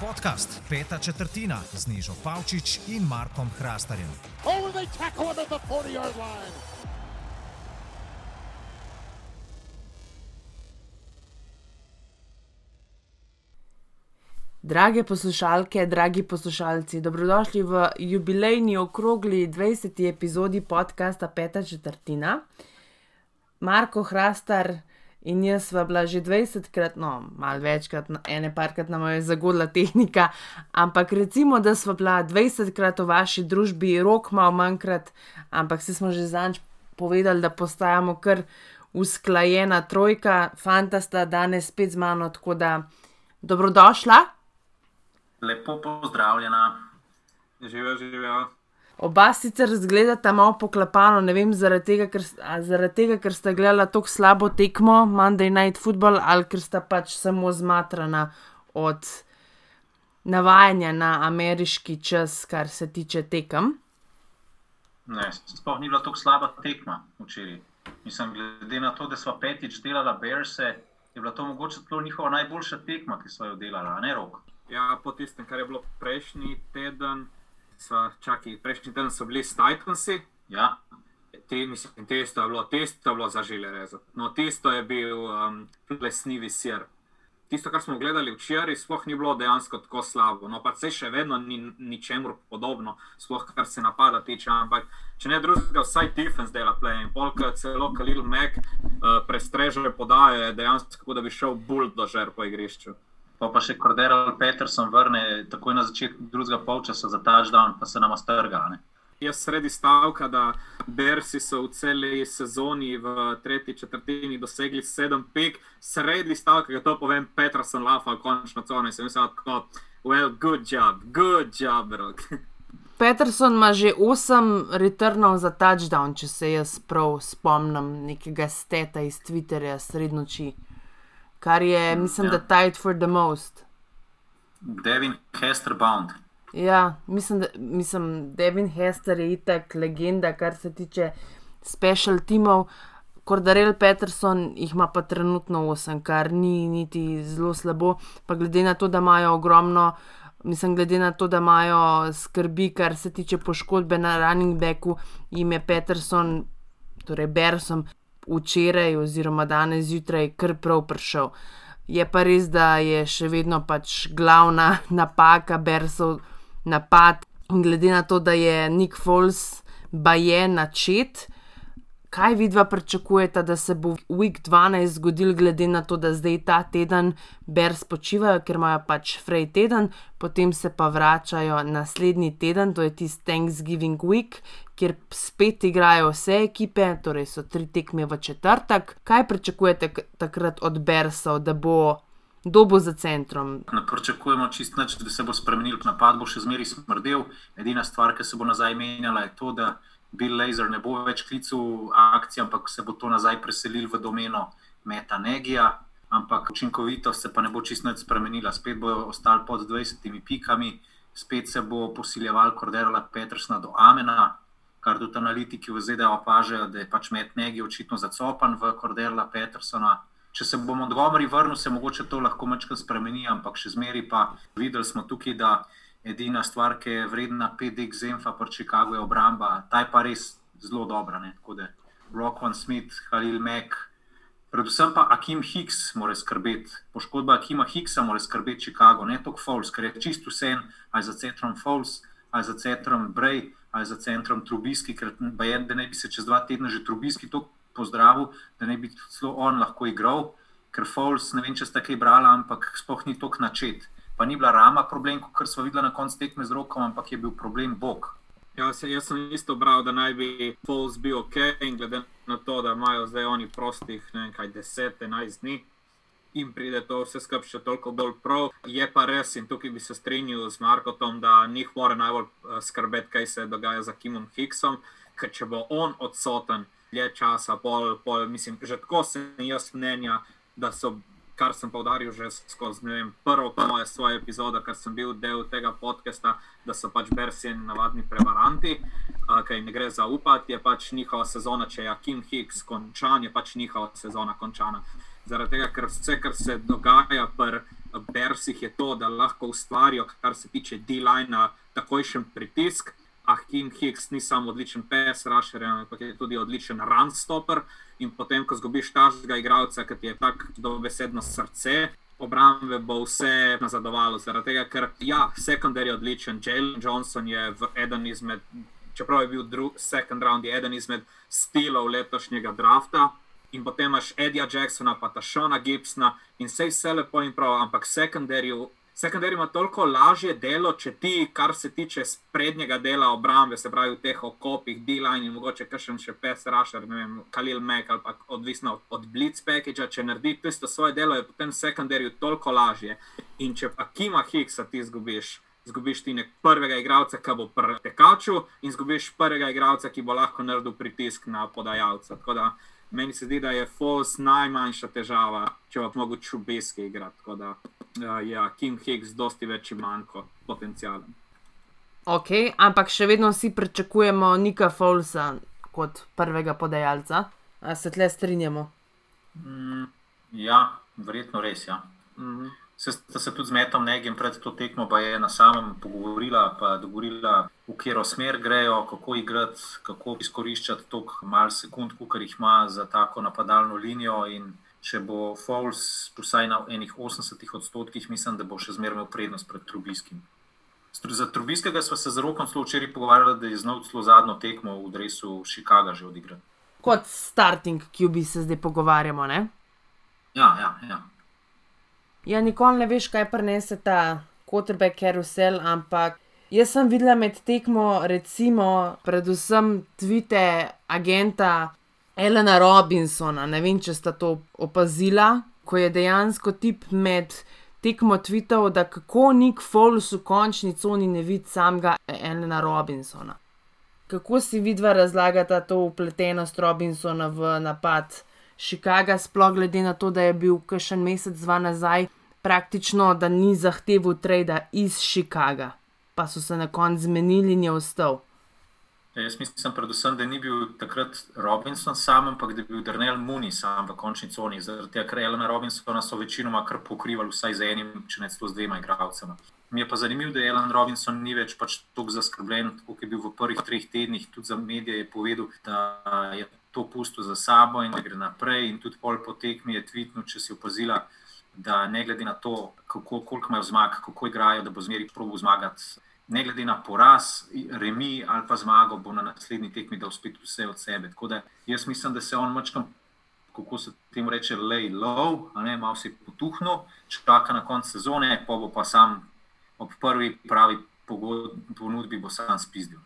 Podcast Peta četrtina z Nižo Pavčič in Markom Hrastarjem. Oh, they tackle him at the 40 yard line. Drage poslušalke, dragi poslušalci, dobrodošli v jubilejni okrogli 20. epizodi podcasta Peta četrtina. Marko Hrastar in jaz sva bila že 20krat, no, malo večkrat, ene parkrat nam je zagodla tehnika, ampak recimo, da sva bila 20krat v vaši družbi, rok malo manjkrat, ampak se smo že zanj povedali, da postajamo kar usklajena trojka, fanta sta danes spet z mano, tako da dobrodošla. Lepo pozdravljena. Živijo, živijo. Oba sicer zgledata malo poklapano, ne vem, zaradi tega, ker, zaradi tega, ker sta gledala tako slabo tekmo, Monday Night Football, ali ker sta pač samo zmatrana od navajanja na ameriški čas, kar se tiče tekem. Ne, sploh ni bila tako slaba tekma včeraj. Mislim, glede na to, da smo petič delali Bearse, je bila to mogoče celo njihova najboljša tekma, ki so jo delali, a ne rok. Ja, po tistem, kar je bilo prejšnji teden, so, čaki, prejšnji teden so bili s Titansi. Ja, Te, mislim, testo je bilo, testo je bilo za žile rezati. No, tisto je bil um, plesnivi sir. Tisto, kar smo gledali včeraj, sploh ni bilo dejansko tako slabo. No, pa se še vedno ni ničemur podobno, sploh kar se napada tiče. Ampak, če ne drugega, vsaj defense dela play. In polk celo Kalil Mek uh, prestreže podaje, dejansko, da bi šel buldožer po igrišču. Pa, pa še Corderal Peterson vrne takoj na začetku drugega polčasa za touchdown, pa se nam ostrga. Ne? Jaz sredi stavka, da Bersi so v celi sezoni v tretji četrtini dosegli sedem pik, sredi stavka, da to povem, Peterson lafa, končno cone. Sem mislil, tako, well, good job, good job, rok. Peterson ima že 8 returnov za touchdown, če se jaz prav spomnim nekega steta iz Twitterja srednoči, kar je, mislim, da tight for the most. Devin Hester Bound. Ja, mislim, da mislim, Devin Hester je itak legenda, kar se tiče special timov. Cordarel Peterson jih ima pa trenutno 8, kar ni niti zelo slabo, pa glede na to, da imajo ogromno, mislim, glede na to, da imajo skrbi, kar se tiče poškodbe na running backu, jim je Peterson, torej Bersom, včeraj oziroma danes zjutraj kar prav prišel. Je pa res, da je še vedno pač glavna napaka Bersov napad. In glede na to, da je Nick Foles baje načet, kaj vidva pričakujeta, da se bo v Week 12 zgodil, glede na to, da zdaj ta teden Bers počivajo, ker imajo pač Frey teden, potem se pa vračajo naslednji teden, to je tisti Thanksgiving Week, kjer spet igrajo vse ekipe, torej so tri tekme v četrtek. Kaj pričakujete takrat od Bersov, da bo dobo za centrom? Ne pričakujemo čist nič, da se bo spremenil, napad bo še zmeraj smrdel. Edina stvar, ki se bo nazaj menjala, je to, da Bill Laser ne bo več klical akcij, ampak se bo to nazaj preselil v domeno Meta Negija. Ampak učinkovitost se pa ne bo čist nič spremenila, spet bojo ostali pod 20 pikami, spet se bo posiljeval Corderala Petersna do Amena, kar tudi analitiki v ZDA opažajo, da je pač Met Negi očitno zacopan v Corderala Petersona. Če se bo Montgomery vrnil, se mogoče to lahko malo spremeni, ampak še zmeraj pa videli smo tukaj, da edina stvar, ki je vredna 5D Zemfa, pa Chicago je obramba, ta je pa res zelo dobra. Ne? Tako da Rockwan Smith, Halil Mack, predvsem pa Akim Hicks mora skrbeti. Poškodba Akima Hicksa mora skrbeti Chicago, ne toliko Falls, ker je čisto vse, ali za centrom Falls, ali za centrom Bray, ali za centrom Trubiski, ker je, da ne bi se čez dva tedna že Trubiski to pozdravil, da ne bi celo on lahko igral, ker Falls, ne vem, če ste kaj brali, ampak sploh ni tok načet. Pa ni bila rama problem, kot smo videli na koncu tekme z rokom, ampak je bil problem Bog. Ja, se, jaz sem isto bral, da naj bi Falls bil ok, in glede na to, da imajo zdaj oni prostih, ne vem kaj, 10-11 dni. In pride to vse skupaj še toliko bolj prav. Je pa res, in tukaj bi se strinjal z Markotom, da njih mora najbolj eh, skrbeti, kaj se dogaja z Kimom Hicksom, ker če bo on odsoten dlje časa, pol, pol, mislim, že tako sem jaz mnenja, da so, kar sem povdaril že skozi vem, prvo moje svoje epizode, ker sem bil del tega podcasta, da so pač Bersi navadni prevaranti. uh, ki jim ne gre zaupati, je pač njihova sezona, če je Kim Hicks končan, je pač njihova sezona končana. Zaradi tega, ker vse, kar se dogaja pri Bersih, je to, da lahko ustvarijo, kar se tiče D-line, takojšen pritisk. Ah, Kim Hicks ni samo odličen pes, rašer, ampak je tudi odličen run stopper. In potem, ko zgubiš tažnega igralca, ki ti je tako dobesedno srce, obrambe bo vse nazadovalo. Zaradi tega, ker ja, sekundar je odličen, Jalen Johnson je v eden izmed, čeprav je bil drugi, round, je eden izmed stilov letošnjega drafta. In potem imaš Edija Jacksona, pa ta Šona Gibsona in vse vse lepo in prav, ampak sekundarju Sekundar ima toliko lažje delo, če ti, kar se tiče sprednjega dela obrambe, se pravi v teh okopih, D-line in mogoče kakšen še pes, rašer, ne vem, Kalil Mek ali pa odvisno od, od Blitz package, če naredi to isto svoje delo, je potem sekundarju toliko lažje. In če pa Kima Higgsa ti zgubiš, zgubiš ti nek prvega igralca, ki bo pri tekaču in zgubiš prvega igralca, ki bo lahko naredil pritisk na podajalca. Tako da meni se zdi, da je Falls najmanjša težava, če bo mogel čubeske igrati. Tako da uh, ja, Kim Hicks dosti več ima kot potencijalen. Ok, ampak še vedno vsi pričakujemo Nika Fallsa kot prvega podajalca. A se tle strinjamo? Mm, ja, verjetno res. Ja. Mm -hmm. Se sta se tudi z Metom Negem pred to tekmo, pa je na samem pogovorila, pa dogovorila, v katero smer grejo, kako igrati, kako izkoriščati toliko mal sekund, kot jih ima za tako napadalno linijo. In če bo Falls vsaj na enih 80 odstotkih, mislim, da bo še zmeraj imel prednost pred Trubiskim. Za Trubiskega smo se z rokom celo včeraj pogovarjali, da je znal celo zadnjo tekmo v Dresu Chicaga že odigrati. Kot starting, ki bi se zdaj pogovarjamo, ne? Ja, ja, ja. Ja, nikoli ne veš, kaj prenese ta quarterback karusel, ampak jaz sem videla med tekmo, recimo, predvsem tvite agenta Elena Robinsona. Ne vem, če sta to opazila, ko je dejansko tip med tekmo tvitev, da kako Nick Foles v končni coni ne vidi samega Elena Robinsona. Kako si vidva razlagata to upletenost Robinsona v napad? Chicago, sploh glede na to, da je bil kakšen mesec dva nazaj, praktično da ni zahteval trada iz Chicaga, pa so se na koncu zmenili in je ostal. Ja, jaz mislim, predvsem, da ni bil takrat Robinson sam, ampak da je bil Daniel Mooney sam v končni coni. Zaradi tega, ker Elena Robinsona so večinoma kar pokrivali vsaj z enim, če ne celo z dvema igralcema. Mi je pa zanimivo, da Ellen Robinson ni več pač tako zaskrbljen, kot je bil v prvih treh tednih. Tudi za medije je povedal, da je to pusto za sabo in da gre naprej. In tudi pol potekmi je tvitnil, če si opazila, da ne glede na to, kako, koliko imajo zmag, kako igrajo, da bo zmeri probo zmagati. Ne glede na poraz, remi ali pa zmago, bo na naslednji tekmi dal spet vse od sebe. Tako da jaz mislim, da se on mačkam, kako se temu reče, lay low, malo si potuhnil, čaka na konec sezone, pa bo pa sam ob prvi pravi ponudbi bo sam spizdil.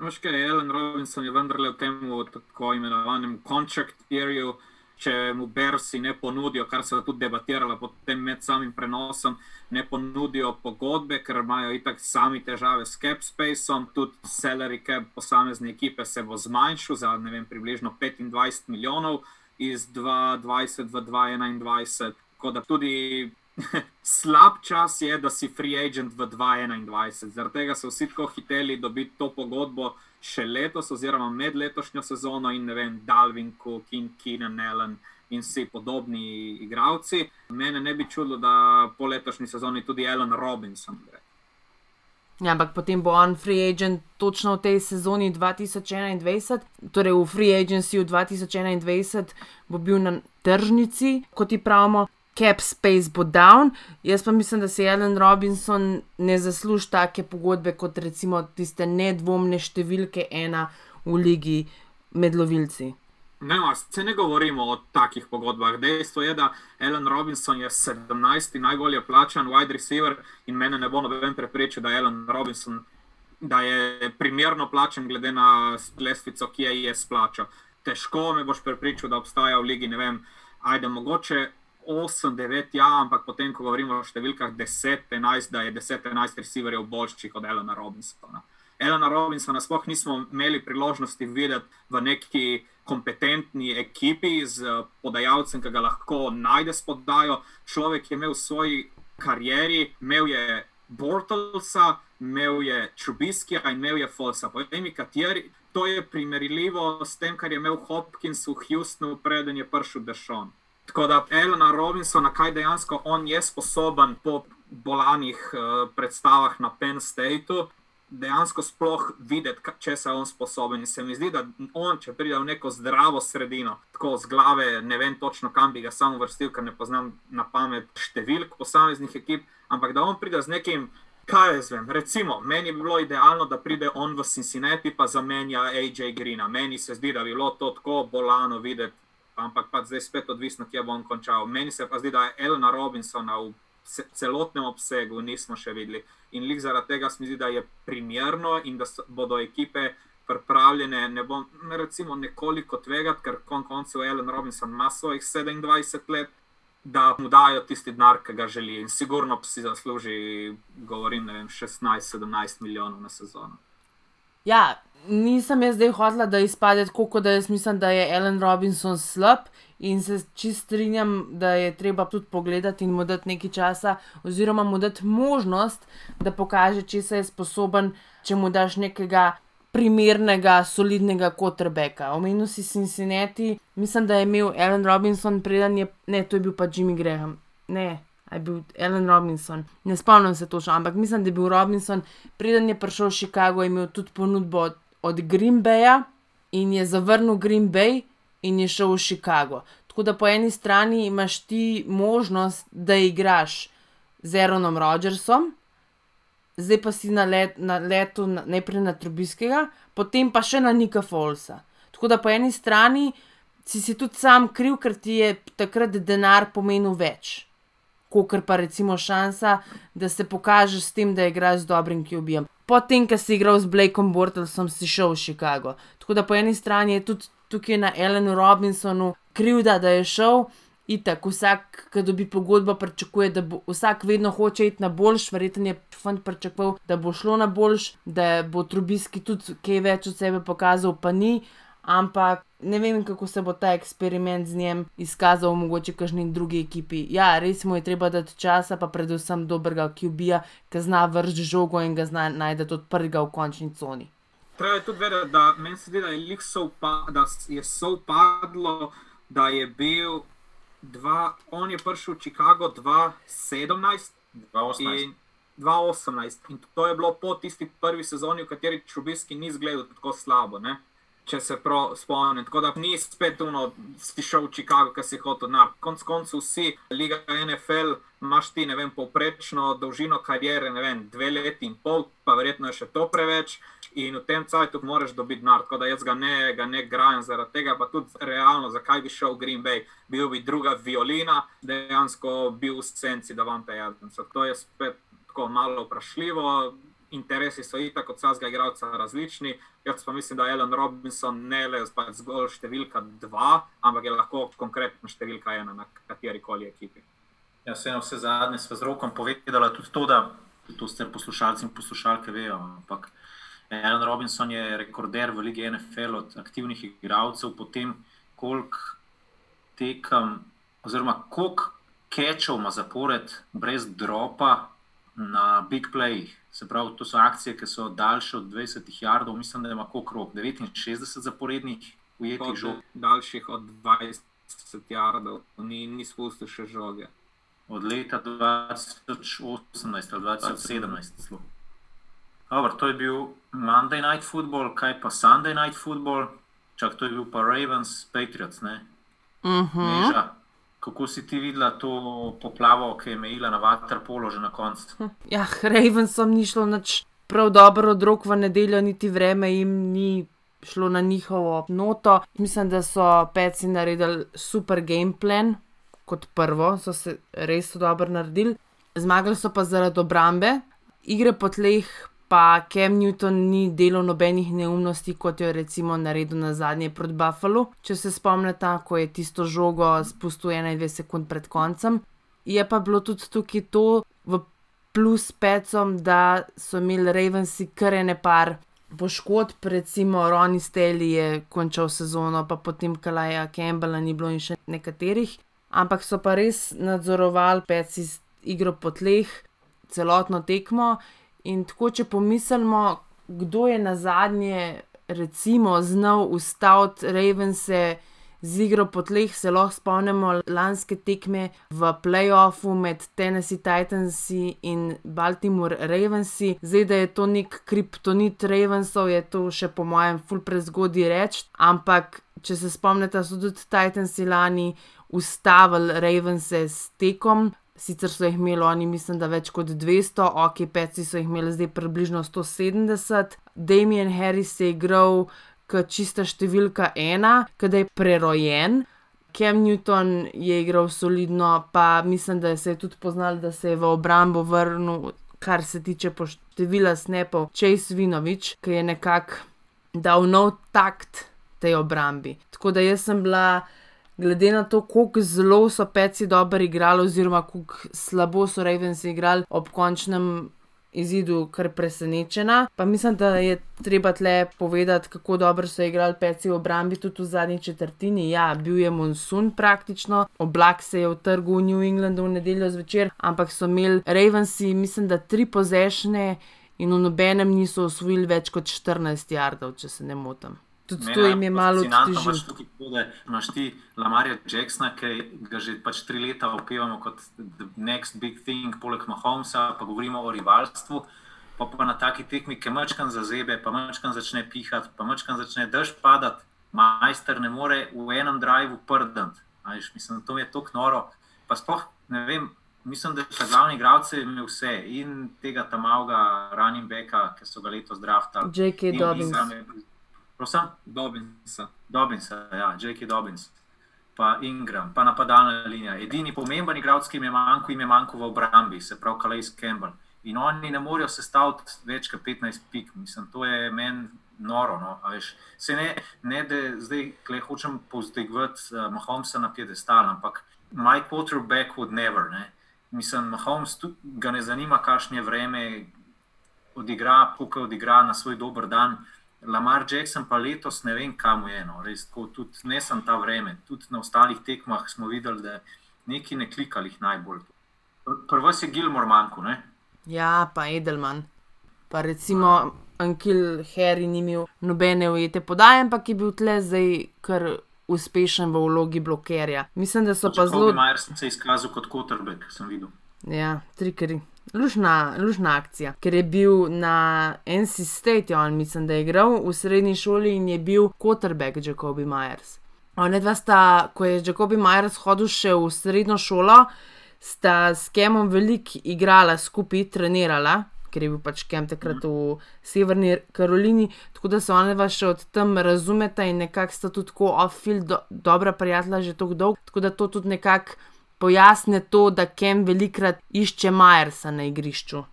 Veš kaj, Ellen Robinson je vendarle v tem tako imenovanem contract periodu, če mu Bersi ne ponudijo, kar se je tudi debatiralo potem med samim prenosom, ne ponudijo pogodbe, ker imajo itak sami težave s cap spaceom, tudi salary cap posamezne ekipe se bo zmanjšal za ne vem, približno 25 milijonov iz 2020 v 2021. Tako da tudi slab čas je, da si free agent v 2021. Zaradi tega so vsi tako hiteli dobiti to pogodbo še letos, oziroma med letošnjo sezono in ne vem, Dalvin, Cook, Keenan Allen in vsi podobni igravci. Mene ne bi čudilo, da po letošnji sezoni tudi Allen Robinson gre. Ja, ampak potem bo on free agent točno v tej sezoni 2021, torej v free agency v 2021 bo bil na tržnici, kot ti pravimo, cap space bo down. Jaz pa mislim, da se Jelen Robinson ne zasluži take pogodbe kot recimo tiste nedvomne številke ena v ligi med lovilci. Ne, se ne govorimo o takih pogodbah. Dejstvo je, da Ellen Robinson je 17. najbolje plačan wide receiver in mene ne bo noben preprečil, da je Ellen Robinson da je primerno plačen, glede na lestvico, ki je je splačal. Težko me boš prepričal, da obstaja v ligi, ne vem, ajde mogoče 8, 9, ja, ampak potem, ko govorimo o številkah 10, 11, da je 10, 11 receiverjev boljših od Elena Robinsona. Elena Robinsona sploh nismo imeli priložnosti videti v neki kompetentni ekipi z podajalcem, ki ga lahko najde spodajo. Človek je imel v svoji karieri, imel je Bortlesa, imel je Čubiskija in imel je Fosa. Povej mi, kateri. To je primerljivo s tem, kar je imel Hopkins v Houstonu, preden je prišel Dešon. Tako da Elena Robinsona, kaj dejansko on je sposoben po bolanih uh, predstavah na Penn Stateu, dejansko sploh videti, če se on sposoben. In se mi zdi, da on, če pride v neko zdravo sredino, tako z glave, ne vem točno, kam bi ga samo vrstil, ker ne poznam na pamet številk posameznih ekip, ampak da on pride z nekim. Kaj jaz vem, recimo, meni bi bilo idealno, da pride on v Cincinnati pa zamenja AJ Greena. Meni se zdi, da bi bilo to tako bolano videti, ampak pa zdaj spet odvisno, kje bo on končal. Meni se pa zdi, da je Elena Robinsona v celotnem obsegu nismo še videli. In lik zaradi tega se mi zdi, da je primerno in da so, bodo ekipe pripravljene, ne bom recimo nekoliko tvegati, ker konc koncev Ellen Robinson ima svojih 27 let, da mu dajo tisti denar, ki ga želi. In sigurno si zasluži, govorim, vem, 16-17 milijonov na sezono. Ja, nisem jaz zdaj hodila, da izpade tako, da jaz mislim, da je Ellen Robinson slab. In se čist strinjam, da je treba tudi pogledati in mu dati nekaj časa, oziroma mu dati možnost, da pokaže, če se je sposoben, če mu daš nekega primernega, solidnega kotrbeka. Omenil si Cincinnati, mislim, da je imel Alan Robinson, preden je, ne, to je bil pa Jimmy Graham. Ne, je bil Alan Robinson, ne spomnim se točno, ampak mislim, da je bil Robinson, preden je prišel v Chicago, imel tudi ponudbo od, od Green Baya in je zavrnil Green Bay in je šel v Chicago. Tako da po eni strani imaš ti možnost, da igraš z Aaronom Rodgersom, zdaj pa si na, let, na letu najprej na Trubiskega, potem pa še na Nika Folsa. Tako da po eni strani si, si tudi sam kriv, ker ti je takrat denar pomenil več. Kot pa recimo šansa, da se pokažeš s tem, da igraš z dobrim QB-jem. Potem, ko si igral z Blakeom Bortelsom, si šel v Chicago. Tako da po eni strani je tudi tukaj na Elenu Robinsonu krivda, da je šel. Itak, vsak, ki dobi pogodbo, pričakuje, da bo vsak vedno hoče iti na boljš, verjetno je fant pričakoval, da bo šlo na boljš, da bo Trubiski tudi kaj več od sebe pokazal, pa ni. Ampak ne vem, kako se bo ta eksperiment z njim izkazal, mogoče kažni drugi ekipi. Ja, res mu je treba dati časa, pa predvsem dobrega QB-ja, ki zna vršiti žogo in ga zna najti od prvega v končni coni treba je tudi vedeti, da meni se zdi, da je, sovpa, da je sovpadlo, da je bil dva, on je prišel v Chicago 2017 in 2018. In to je bilo po tisti prvi sezoni, v kateri Čubiski ni izgledal tako slabo. Ne? Če se prav spomnim, tako da ni spet uno, si šel v Chicago, ki si hotel na koncu koncev, vsi, Liga NFL, imaš ti, vem, povprečno dolžino karijere, ne vem, dve leti in pol, pa verjetno je še to preveč in v tem cajtu moraš dobiti denar. Tako da jaz ga ne, ga ne grajam zaradi tega, pa tudi realno, zakaj bi šel v Green Bay, bil bi druga violina, dejansko bil v senci, da vam te jadem. To je spet tako malo vprašljivo. Interesi so itak od vsakega igralca različni. Jaz pa mislim, da je Alan Robinson ne le zgolj številka dva, ampak je lahko konkretno številka ena na kateri koli ekipi. Ja, vse, vse zadnje smo z rokom povedali tudi to, da to ste poslušalci in poslušalke vejo. Ampak Alan Robinson je rekorder v Ligi NFL od aktivnih igralcev, potem koliko tekem, oziroma koliko kečov ima zapored brez dropa na big playih. Se pravi, to so akcije, ki so daljše od 20 jardov, mislim, da ima rok, 69 zaporednih ujetih žog. Daljših od 20 jardov, ni, ni spustil še žoge. Od leta 2018 ali 2017. Slo. Dobar, to je bil Monday Night Football, kaj pa Sunday Night Football, čak to je bil pa Ravens, Patriots. Uh mhm. -huh. Kako si ti videla to poplavo, ki je imela na Waterpolo že na koncu? Hm, ja, Ravensom ni šlo nič prav dobro od rok v nedeljo, niti vreme jim ni šlo na njihovo noto. Mislim, da so peci naredili super game plan, kot prvo, so se res dobro naredili. Zmagali so pa zaradi obrambe, igre po tleh pa Cam Newton ni delal nobenih neumnosti, kot jo je recimo naredil na zadnje proti Buffalo. Če se spomnite, ko je tisto žogo spustil 21 sekund pred koncem. Je pa bilo tudi tukaj to v plus pecom, da so imeli Ravensi kar ene par. Poškodb, recimo Ronnie Steli je končal sezono, pa potem Kalaja Campbella ni bilo in še nekaterih, ampak so pa res nadzorovali peci igro po tleh, celotno tekmo In tako, če pomislimo, kdo je na zadnje, recimo, znal ustaviti Ravense z igro po tleh, se lahko spomnimo lanske tekme v playoffu med Tennessee Titansi in Baltimore Ravensi. Zdaj, da je to nek kriptonit Ravensov, je to še po mojem ful prezgodaj reči, ampak če se spomnite, so tudi Titansi lani ustavili Ravense s tekom. Sicer so jih imeli oni, mislim, da več kot 200, ok, peci so jih imeli zdaj približno 170. Damien Harris je igral kot čista številka ena, kadaj je prerojen. Cam Newton je igral solidno, pa mislim, da se je tudi poznal, da se je v obrambo vrnil, kar se tiče števila snapov, Chase Vinovič, ki je nekako dal nov takt tej obrambi. Tako da jaz sem bila glede na to, kako zelo so peci dobro igrali, oziroma kako slabo so Ravens igrali ob končnem izidu, kar presenečena. Pa mislim, da je treba tle povedati, kako dobro so igrali peci v obrambi, tudi v zadnji četrtini. Ja, bil je monsun praktično, oblak se je utrgal v New Englandu v nedeljo zvečer, ampak so imeli Ravensi, mislim, da tri pozešne. In v nobenem niso osvojili več kot 14 jardov, če se ne motim. Tudi Mene to jim je malo tukaj to, da imaš ti Lamarja Jacksona, ki ga že pač tri leta opevamo kot the next big thing, poleg Mahomesa, pa govorimo o rivalstvu. Pa, pa na taki tekmi, ki mačkan zazebe, pa mačkan začne pihati, pa mačkan začne dež padati, majster ne more v enem drivu prdati. Mislim, to je tako noro. Pa sploh ne vem, mislim, da so glavni igralci imeli vse in tega tam malega running backa, ki so ga letos draftali. J.K. in Dobbins. Prosim? Dobinsa. Dobbins, ja, J.K. Dobbins, pa Ingram, pa napadalna linija. Edini pomemben igralec, ki jim je manjkal, jim je manjkal v obrambi, se pravi Kalejs Campbell. In oni ne morejo sestaviti več kot 15 pik, mislim, to je meni noro. No? Se ne, ne da zdaj hočem povzdigovati uh, Mahomesa na piedestal, ampak my quarterback would never. Ne? Mislim, Mahomes tudi ga ne zanima, kakšno je vreme, odigra, kako odigra na svoj dober dan. Lamar Jackson pa letos ne vem, kam je eno, res tako, tudi ne sem ta vreme. Tudi na ostalih tekmah smo videli, da neki ne klikali najbolj. Prvo je Gilmore manjko, ne? Ja, pa Edelman. Pa recimo Ankil Harry ni imel nobene ujete podaje, ampak je bil tle zdaj kar uspešen v vlogi blokerja. Mislim, da so pa zelo. Majer sem se izkazal kot quarterback, sem videl. Ja, trikeri. Lušna, lušna akcija, ker je bil na NC State, on mislim, da je igral v srednji šoli in je bil quarterback Jacobi Myers. Ona dva sta, ko je Jacobi Myers hodil še v srednjo šolo, sta s Kemom veliko igrala skupaj, trenirala, ker je bil pač Kem takrat v Severni Karolini, tako da se ona dva še od tam razumeta in nekako sta tudi tako off-field do, dobra prijatelja že tako dolgo, tako da to tudi nekako pojasne to, da Kem velikrat išče Majersa na igrišču.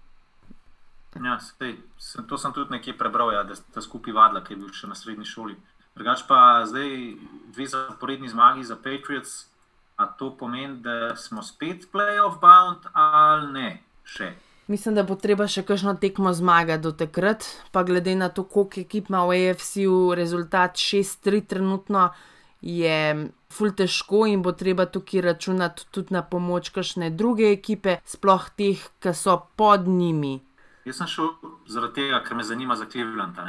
Ja, sej, sem, to sem tudi nekje prebral, ja, da sta skupaj vadila, ki je bil še na srednji šoli. Drugač pa zdaj dve zaporedni zmagi za Patriots. A to pomeni, da smo spet playoff bound ali ne? Še. Mislim, da bo treba še kakšno tekmo zmagati do takrat, pa glede na to, koliko ekip ima v AFC-u, rezultat 6-3 trenutno je ful težko in bo treba tukaj računati tudi na pomoč kakšne druge ekipe, sploh teh, ki so pod njimi. Jaz sem šel zaradi tega, ker me zanima za Cleveland.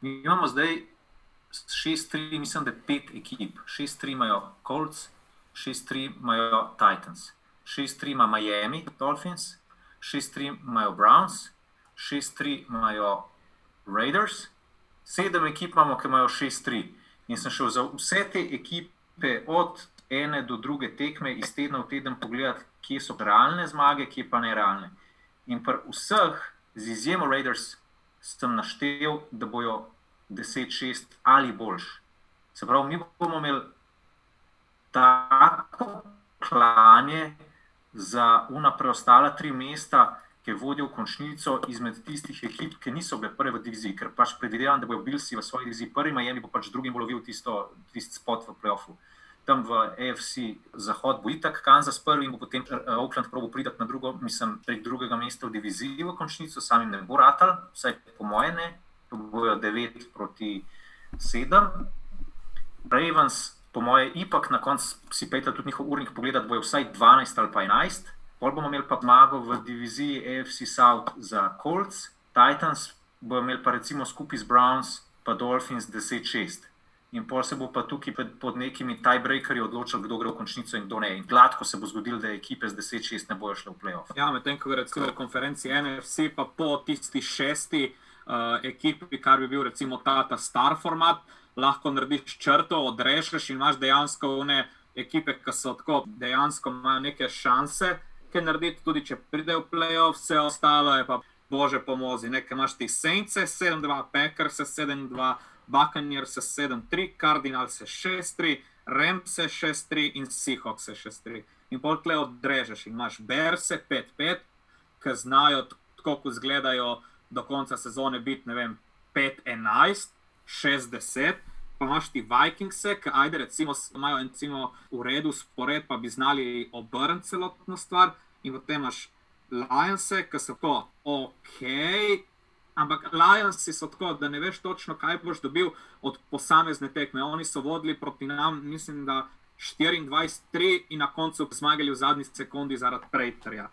Mi imamo zdaj 6-3, mislim, da pet ekip. 6-3 imajo Colts, 6-3 imajo Titans, 6-3 ima Miami Dolphins, 6-3 imajo Browns, 6-3 imajo Raiders, sedem ekip imamo, ki imajo 6-3. In sem šel za vse te ekipe, od ene do druge tekme, iz tedna v teden pogledati, kje so realne zmage, kje pa nerealne. In pri vseh, z izjemo Raiders, sem naštel, da bojo 10-6 ali boljš. Se pravi, mi bomo imeli tako klanje za una preostala tri mesta, ki vodijo v končnico izmed tistih ekip, ki niso bile prve v diviziji, ker pač predvidevam, da bojo Bilsi v svoji diviziji prvi, Miami bo pač drugi lovil tisto, tisti spot v playoffu. Tam v AFC Zahod bo itak Kansas prvi in bo potem uh, Oakland probo pridati na drugo, mislim, prek drugega mesta v diviziji v končnico, samim ne bo ratal, vsaj po moje ne, to bojo 9 proti 7. Ravens, po moje, ipak na koncu si pejte tudi njihov urnik pogledati, bojo vsaj 12 ali pa 11. Pol bomo imeli pa zmago v diviziji AFC South za Colts, Titans bodo imeli pa recimo skupaj z Browns, pa Dolphins 10-6. In pol se bo pa tukaj pod nekimi tiebreakerji odločil, kdo gre v končnico in kdo ne. In gladko se bo zgodilo, da ekipe z 10-6 ne bojo šle v playoff. Ja, medtem ko recimo v konferenci NFC, pa po tisti šesti uh, ekipi, kar bi bil recimo ta, ta star format, lahko narediš črto, odrežeš in imaš dejansko one ekipe, ki so tako dejansko imajo neke šanse, ki narediti tudi, če pridejo v playoff, vse ostalo je pa bože pomozi. Nekaj imaš ti Saints, 7-2, Packers, 7-2. Buccaneers 7-3, Cardinals 6-3, Rams 6-3 in Seahawks 6-3. In potlej odrežeš in imaš Berse 5-5, ki znajo tako, kot izgledajo do konca sezone, biti 5-11, 6-10. Pa imaš ti Vikingse, ki ajde, recimo, imajo recimo, v redu spored, pa bi znali obrniti celotno stvar. In potem imaš Lionse, ki so tako, ok, Ampak Lionsi so tako, da ne veš točno, kaj boš dobil od posamezne tekme. Oni so vodili proti nam, mislim, da 24-3 in na koncu zmagali v zadnji sekundi zaradi Prejterja.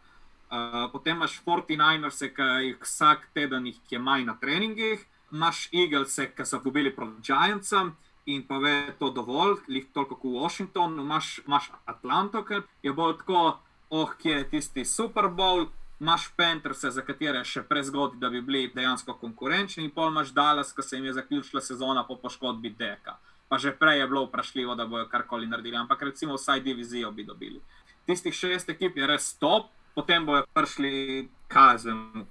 Uh, potem imaš 49ers, ki jih vsak teden jih je manj na treningih, imaš Eagles, ki so gubili proti Giantsom in pa ve to dovolj, jih toliko kot v Washingtonu, imaš, imaš Atlanto, ki je bolj tako, oh, kje je tisti Super Bowl imaš Panthers, za katere še prezgodaj, da bi bili dejansko konkurenčni, in pol imaš Dallas, ki se jim je zaključila sezona po poškodbi Deka. Pa že prej je bilo vprašljivo, da bojo karkoli naredili, ampak recimo vsaj divizijo bi dobili. Tistih šest ekip je res top, potem bojo prišli kazen.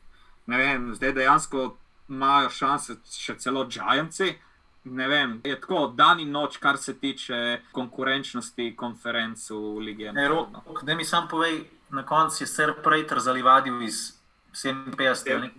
Ne vem, zdaj dejansko imajo šanse še celo Giantsi. Ne vem, je tako dan in noč, kar se tiče konkurenčnosti konferenc v Ligi. Ne, rok, da mi sam povej, na koncu je Sir Prejter zalivadil iz 57, 59,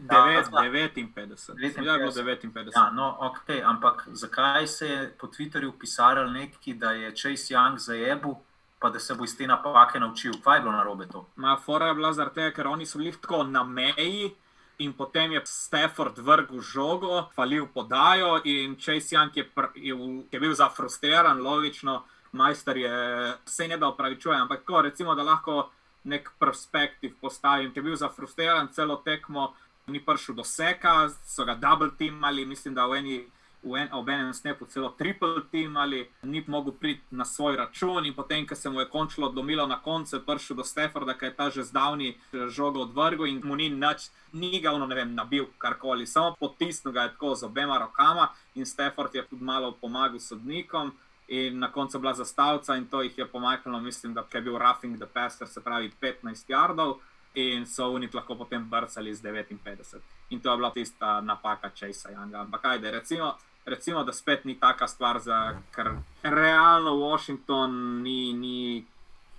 ja, 59. Ja, no, okay, ampak zakaj se je po Twitterju pisalo nekaj, da je Chase Young zajebil, pa da se bo iz te napake naučil? Kaj je bilo na robe to? Ma, fora je bila zaradi tega, ker oni so bili tako na meji. In potem je Stafford vrgel žogo, falil podajo, in Chase Young je, pr, je, je bil zafrustriran, logično, majster je vse ne da upravičuje. Ampak, ko, recimo, da lahko nek perspektiv postavim, ki je bil zafrustriran celo tekmo, ni prišel do seka, so ga double team ali mislim, da v eni. V en, ob enem snepu celo triple team ali ni mogel priti na svoj račun, in potem, ko se mu je končalo odlomilo na koncu, prišel do Steforda, ki je ta že zdavni žogo odvrgel in mu ni nič, ni ga ono, ne vem, nabil karkoli, samo potisnil ga je tako z obema rokama in Steford je tudi malo pomagal sodnikom in na koncu bila zastavca, in to jih je pomaknilo, mislim, da je bil roughing the passer, se pravi 15 yardov, in so oni lahko potem brcali z 59. In to je bila tista napaka Chase Younga. Ampak kaj, recimo, recimo, da spet ni taka stvar, za, ker realno Washington ni. ni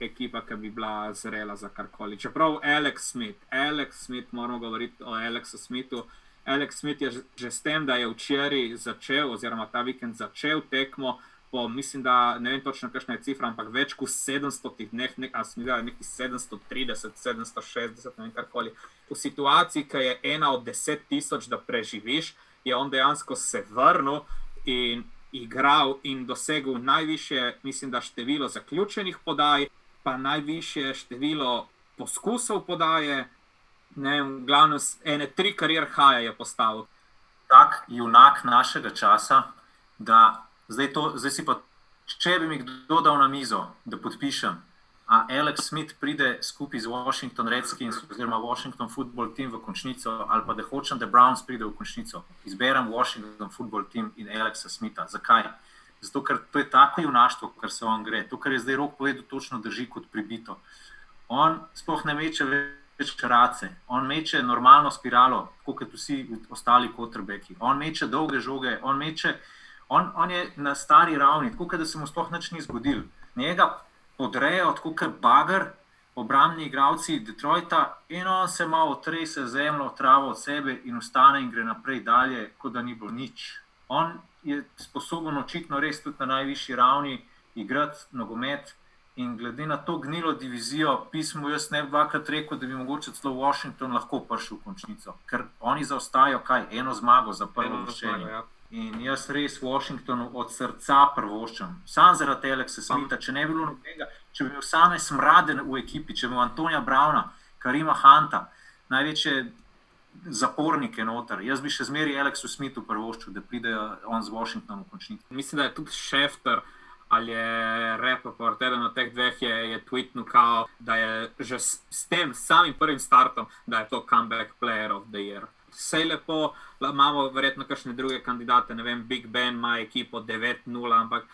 Ekipa, ki bi bila zrela za karkoli. Čeprav Alex Smith, Alex Smith, moramo govoriti o Alexu Smithu. Alex Smith je že s tem, da je včeraj začel, oziroma ta vikend začel tekmo, po, mislim, da ne vem točno, kakšna je cifra, ampak več kot 700 dneh, ne, ali smo videli nekih 730, 760, ne vem karkoli. V situaciji, ki je ena od 10 tisoč, da preživiš, je on dejansko se vrnil in igral in dosegel najviše, mislim, da število zaključenih podaj, pa najviše število poskusov podaje. Ne, v glavnem, ene tri kariere Haja je postavil. Tak junak našega časa, da Zdaj, to, zdaj si pa, če bi mi kdo dal na mizo, da podpišem, a Alex Smith pride skupaj z Washington Redskins oziroma Washington Football Team v končnico, ali pa da hočem, da Browns pride v končnico, izberem Washington Football Team in Alexa Smitha. Zakaj? Zato, ker to je tako junaštvo, kar se on gre. To, kar je zdaj rok povedal, točno drži kot pribito. On sploh ne meče več race, on meče normalno spiralo, kot vsi ostali kotrbeki. On meče dolge žoge, on meče on, on je na stari ravni, tako da se mu sploh nič ni zgodil. Njega podrejo, tako kot bager, obrambni igravci Detroita, in on se malo trese zemljo, travo od sebe in ustane in gre naprej dalje, kot da ni bilo nič. On je sposoben očitno res tudi na najvišji ravni igrati nogomet. In glede na to gnilo divizijo, pismo jaz ne bi dvakrat rekel, da bi mogoče celo Washington lahko prišel v končnico, ker oni zaostajajo kaj, eno zmago za prvo vršenje. Ja. In jaz res Washingtonu od srca prvoščam, samo zaradi Alexa Smitha. Če ne bi bilo nobenega, če bi bil same smrade v ekipi, če bi bil Antonija Brauna, Karima Hanta, največje zapornike noter. Jaz bi še zmeraj Aleksu Smithu prvoščil, da pride on z Washingtonom v končnici. Mislim, da je tudi Šefter ali je Repoport, eden od teh dveh je, je tweetnul, kao, da je že s, s tem samim prvim startom, da je to comeback player of the year. Vse lepo, imamo verjetno kakšne druge kandidate, ne vem, Big Ben ima ekipo 9-0, ampak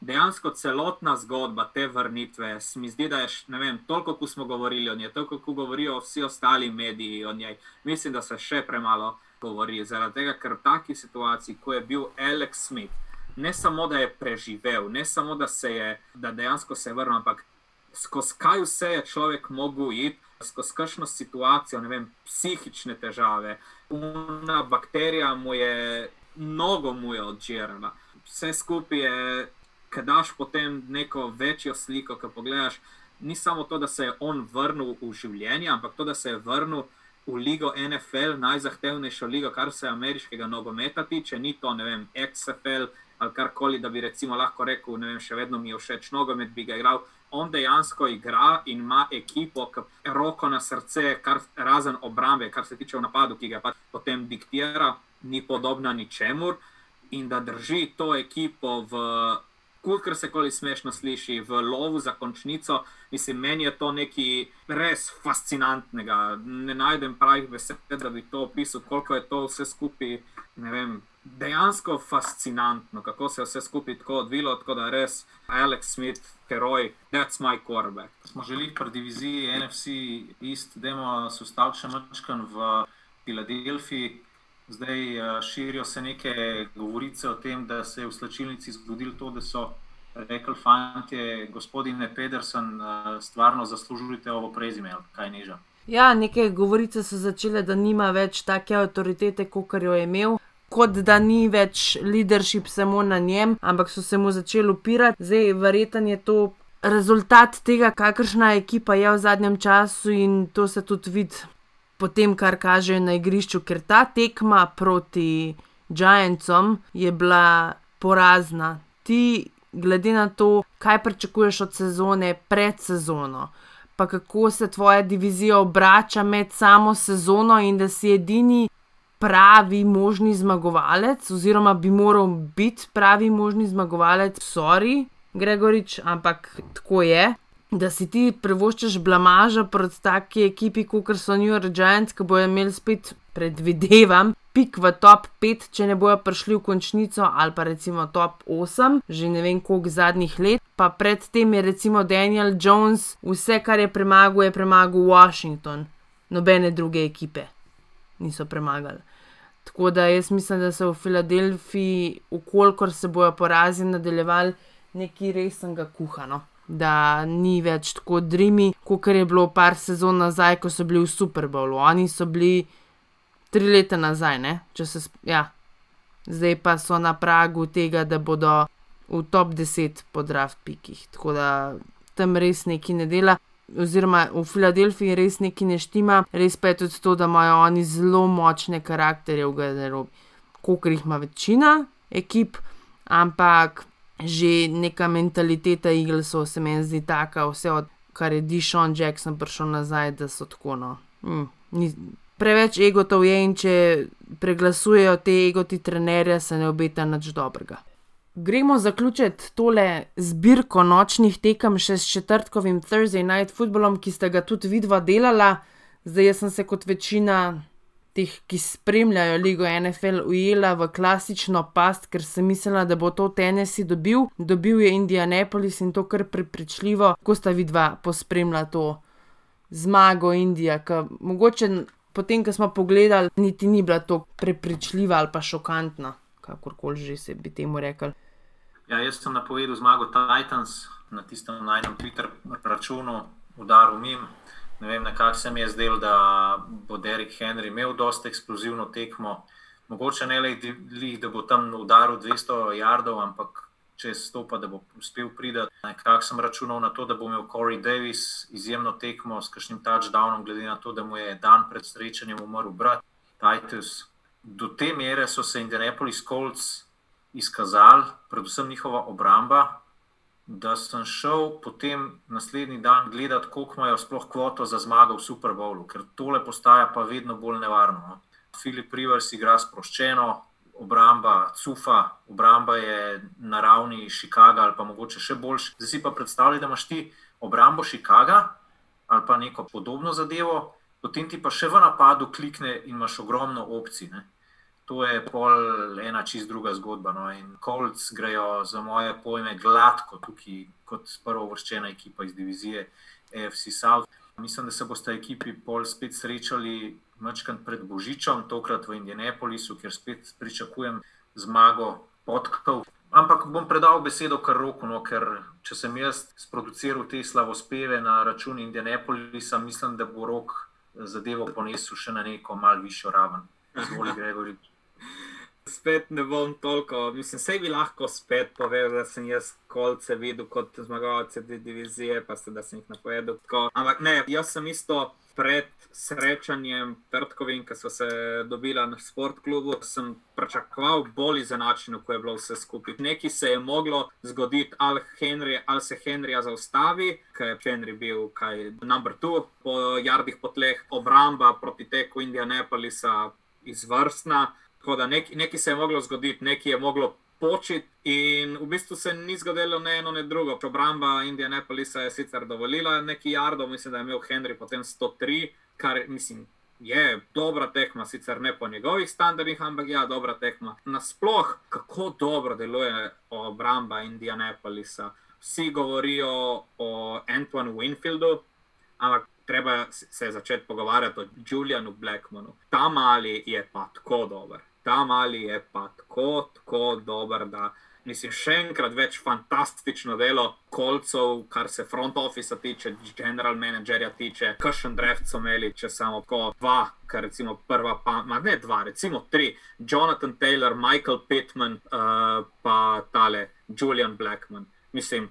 dejansko celotna zgodba te vrnitve, se mi zdi, da je, ne vem, toliko, ko smo govorili o njej, toliko, ko govorijo vsi ostali mediji o njej, mislim, da se še premalo govori. Zaradi tega, ker v taki situaciji, ko je bil Alex Smith, ne samo, da je preživel, ne samo, da se je, da dejansko se je vrnil, ampak skozi kaj vse je človek mogel iti. Skozi kakšno situacijo, ne vem, psihične težave, una bakterija mu je, mnogo mu je odžirala. Vse skupaj je ki daš potem neko večjo sliko, ki pogledaš. Ni samo to, da se je on vrnil v življenje, ampak to, da se je vrnil v ligo NFL, najzahtevnejšo ligo, kar se ameriškega nogometa tiče, ni to, ne vem, XFL ali karkoli, da bi recimo lahko rekel, ne vem, še vedno mi je všeč nogomet, bi ga igral. On dejansko igra in ima ekipo, ki roko na srce, kar razen obrambe, kar se tiče v napadu, ki ga potem diktira, ni podobna ničemur. In da drži to ekipo v kar se koli smešno sliši v lovu za končnico. Mislim, meni je to nekaj res fascinantnega. Ne najdem pravih besed, da bi to opisal, koliko je to vse skupaj. Vem, dejansko fascinantno, kako se je vse skupaj tako odvilo, tako da res Alex Smith, heroj, that's my quarterback. Smo želeli pri diviziji NFC East, da imamo sustav še mačkan v Filadelfiji. Zdaj uh, širijo se neke govorice o tem, da se je v slačilnici zgodilo to, da so rekli, fanti, gospodine Pedersen, uh, stvarno zaslužujete ovo prezime, kaj niža. Ja, neke govorice so začele, da nima več take avtoritete, kot jo je imel. Kot da ni več leadership samo na njem, ampak so se mu začeli upirati. Zdaj, verjetno je to rezultat tega, kakršna ekipa je v zadnjem času in to se tudi vidi po tem, kar kaže na igrišču, ker ta tekma proti Giantsom je bila porazna. Ti, glede na to, kaj pričakuješ od sezone pred sezono, pa kako se tvoja divizija obrača med samo sezono in da si edini. Pravi možni zmagovalec, oziroma bi moral biti pravi možni zmagovalec, sorry, Gregorič, ampak tako je da si ti prevoščaš blamaža proti taki ekipi, kot so New York Giants, ki bojo imeli spet, predvidevam, pik v top 5, če ne bojo prišli v končnico, ali pa recimo top 8, že ne vem koliko zadnjih let. Pa predtem je recimo Daniel Jones, vse kar je premagal, je premagal Washington, nobene druge ekipe niso premagali. Tako da jaz mislim, da se v Filadelfiji, ukolikor se bojo porazi nadaljevali, nekaj resnega kuhano da ni več tako drimi, kot je bilo par sezon nazaj, ko so bili v Super Bowlu. Oni so bili tri leta nazaj, se, ja. zdaj pa so na pragu tega, da bodo v top 10 po draft pikih. Tako da tam res neki ne dela. Oziroma v Filadelfiji res neki ne štima, res pa je tudi to, da imajo oni zelo močne karakterje v garderobi, kot jih ima večina ekip, ampak že neka mentaliteta Eaglesov se meni zdi taka, vse od kar je Dishon Jackson prišel nazaj, da so tako. No. Hm, ni, preveč egotov je in če preglasujejo te egoti trenerja, se ne obeta nič dobrega. Gremo zaključiti tole zbirko nočnih tekem še s četrtkovim Thursday Night Footballom, ki ste ga tudi vidva delala. Zdaj sem se kot večina teh, ki spremljajo ligo NFL, ujela v klasično past, ker sem mislila, da bo to Tennessee dobil. Dobil je Indianapolis in to kar prepričljivo, ko sta vidva pospremljala to zmago Indija, ki mogoče potem, ko smo pogledali, niti ni bila tako prepričljiva ali pa šokantna, kakorkoli že se bi temu rekli. Ja, jaz sem napovedal zmago Titans na tistem najnem Twitter računu, udaril mim. Ne vem, nekako se mi je zdelo, da bo Derek Henry imel dosta eksplozivno tekmo. Mogoče ne le, da bo tam udaril 200 jardov, ampak če stopa, da bo uspel priti. Nekako sem računal na to, da bo imel Corey Davis izjemno tekmo s kakšnim touchdownom, glede na to, da mu je dan pred srečanjem umrl brat Titus. Do te mere so se Indianapolis Colts izkazali, predvsem njihova obramba, da sem šel potem naslednji dan gledati, koliko imajo sploh kvoto za zmago v Super Bowlu, ker tole postaja pa vedno bolj nevarno. No. Filip Rivers igra sproščeno, obramba Cufa, obramba je na ravni Chicaga ali pa mogoče še boljši. Zdaj si pa predstavljaj, da imaš ti obrambo Chicaga ali pa neko podobno zadevo, potem ti pa še v napadu klikne in imaš ogromno opcij. Ne. To je pol ena čist druga zgodba. No. In Colts grejo za moje pojme gladko tukaj kot prvo vrščena ekipa iz divizije AFC South. Mislim, da se boste ekipi pol spet srečali Mačkan pred Božičem, tokrat v Indianapolisu, kjer spet pričakujem zmago podkov. Ampak bom predal besedo kar roku, no, ker če sem jaz sproduciral te slavospeve na račun Indianapolisa, mislim, da bo rok zadevo ponesel še na neko malce višjo raven. Izvoli, Gregori. Spet ne bom toliko, mislim, se bi lahko spet povedal, da sem jaz kolce videl kot zmagovalce te divizije, pa se da sem jih napovedal. Tako. Ampak ne, jaz sem isto pred srečanjem Trtkovin, ki so se dobila na sportklubu, sem pričakoval bolj izenačeno, ko je bilo vse skupaj. Nekaj se je moglo zgoditi, ali, Henry, ali se Henrija zaustavi, ker je Henry bil kaj number two po jardih potleh, obramba proti teku Indianapolisa izvrstna. Tako da nek, nekaj se je moglo zgoditi, nekaj je moglo početi, in v bistvu se ni zgodilo ne eno, ne drugo. Obramba Indianapolisa je sicer dovolila nekaj jardov, mislim, da je imel Henry potem 103, kar mislim. Je dobra tekma, sicer ne po njegovih standardih, ampak ja, dobra tekma. Nasploh, kako dobro deluje obramba Indianapolisa. Vsi govorijo o Antonu Winfieldu, ampak treba se začeti pogovarjati o Julianu Blackmanu. Ta mali je pa tako dober ta mali je pa tako, tako dober, da mislim, še enkrat več fantastično delo kolcev, kar se front office tiče, general managerja tiče, kakšen draft so imeli, če samo tako dva, kar recimo prva, pa ne dva, recimo tri, Jonathan Taylor, Michael Pittman, uh, pa tale Julian Blackman. Mislim,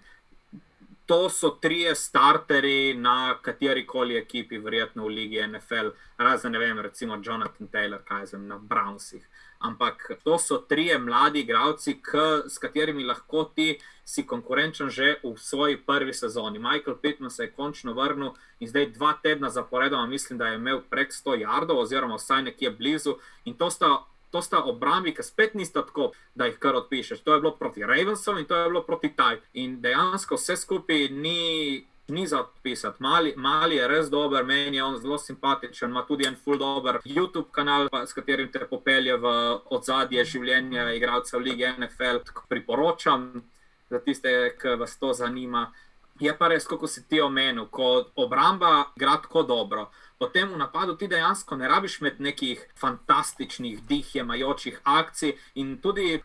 to so trije starteri na kateri koli ekipi, verjetno v Ligi NFL, razen ne vem, recimo Jonathan Taylor, kaj zem na Brownsih. Ampak to so trije mladi igravci, s katerimi lahko ti si konkurenčen že v svoji prvi sezoni. Michael Pittman se je končno vrnil in zdaj dva tedna zaporedoma mislim, da je imel prek 100 jardov oziroma vsaj nekje blizu in to sta to sta obrambi, ki spet nista tako, da jih kar odpišeš. To je bilo proti Ravensom in to je bilo proti Taj. In dejansko vse skupaj ni, ni za odpisati. Mali, mali je res dober, meni je on zelo simpatičen, ima tudi en full dober YouTube kanal, pa, s katerim te popelje v ozadje življenja igralcev lige NFL. Priporočam za tiste, ki vas to zanima. Je pa res, kako si ti omenil, ko obramba igra tako dobro potem v napadu ti dejansko ne rabiš imeti nekih fantastičnih, dihjemajočih akcij in tudi.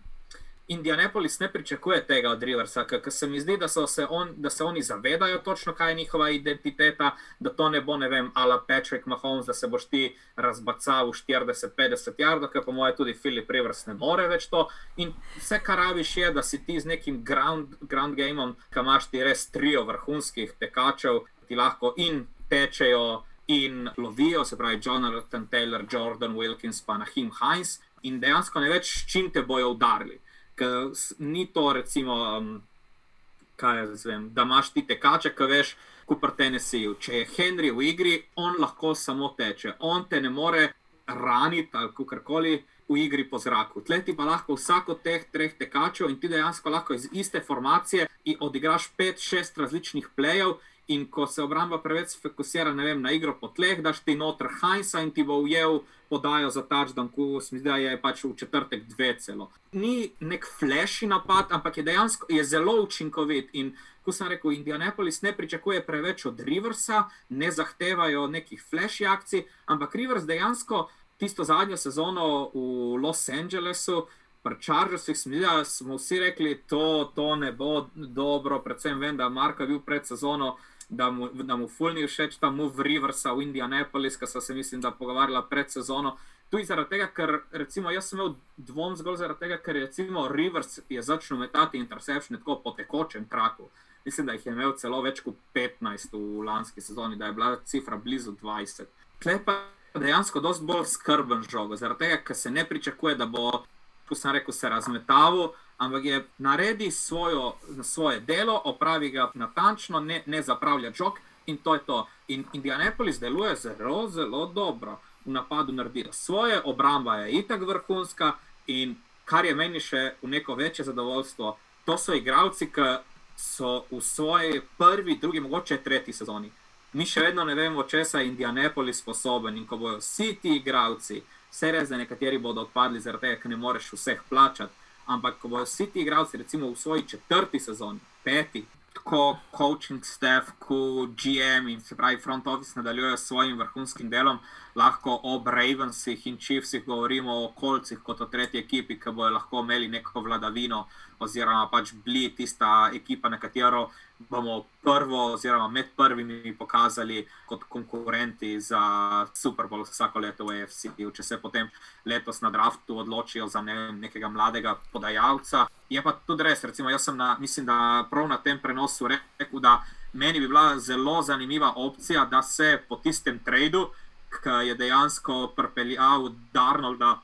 Indianapolis ne pričakuje tega od Riversa, ker se mi zdi, da, se on, da se oni zavedajo točno, kaj je njihova identiteta, da to ne bo, ne vem, ala Patrick Mahomes, da se boš ti razbacal v 40-50 jardov, ker po mojem tudi Filip Rivers ne more več to. In vse, kar rabiš, je, da si ti z nekim ground, ground gameom, kam imaš ti res trio vrhunskih tekačev, ti lahko in tečejo in lovijo, se pravi Jonathan Taylor, Jordan Wilkins, pa Nahim Heinz, in dejansko ne več s čim te bojo udarili. Ker ni to, recimo, um, kaj jaz vem, da imaš ti tekače, ki veš, kupr Tennessee. Če je Henry v igri, on lahko samo teče, on te ne more raniti ali kakorkoli. V igri po zraku. Tleti pa lahko vsak od teh treh tekačev in ti dejansko lahko iz iste formacije odigraš pet, šest različnih plejev In ko se obramba preveč fokusira vem, na igro po tleh, daš ti noter Heinza in ti bo ujel podajo za touchdown, ko se mi zdi, da je pač v četrtek dve celo. Ni nek flashy napad, ampak je dejansko je zelo učinkovit. In kot sem rekel, Indianapolis ne pričakuje preveč od Riversa, ne zahtevajo nekih flashy akcij, ampak Rivers dejansko tisto zadnjo sezono v Los Angelesu. Pri Chargersih smo vsi rekli, da to ne bo dobro, predvsem vem, da Marko je bil pred sezono da mu, da mu fulni všeč ta move Riversa v Indianapolis, ki so se, mislim, da pogovarjala pred sezono. Tudi zaradi tega, ker recimo, jaz sem imel dvom zgolj zaradi tega, ker recimo Rivers je začel metati interception tako po tekočem traku. Mislim, da jih je imel celo več kot 15 v lanski sezoni, da je bila cifra blizu 20. Klej pa dejansko dosti bolj skrben žogo, zaradi tega, ker se ne pričakuje, da bo, kot sem rekel, se razmetavil, ampak je naredi svojo, svoje delo, opravi ga natančno, ne, ne zapravlja jok in to je to. In Indianapolis deluje zelo, zelo dobro. V napadu naredijo svoje, obramba je itak vrhunska in kar je meni še v neko večje zadovoljstvo, to so igralci, ki so v svoji prvi, drugi, mogoče tretji sezoni. Mi še vedno ne vemo, če se je Indianapolis sposoben in ko bodo vsi ti igralci, vse res, da nekateri bodo odpadli zaradi tega, ker ne moreš vseh plačati, ampak ko bodo vsi ti igralci, recimo v svoji četrti sezoni, peti, tako coaching staff, kot GM in se pravi front office nadaljujejo s svojim vrhunskim delom, lahko o Ravensih in Chiefsih govorimo o kolcih kot o tretji ekipi, ki bojo lahko imeli neko vladavino, oziroma pač bili tista ekipa, na katero bomo prvo, oziroma med prvimi pokazali kot konkurenti za Super Bowl vsako leto v AFC. Če se potem letos na draftu odločijo za ne, nekega mladega podajalca. Je pa tudi res, recimo, jaz sem na, mislim, da prav na tem prenosu rekel, da meni bi bila zelo zanimiva opcija, da se po tistem tradu, ki je dejansko pripeljal Darnolda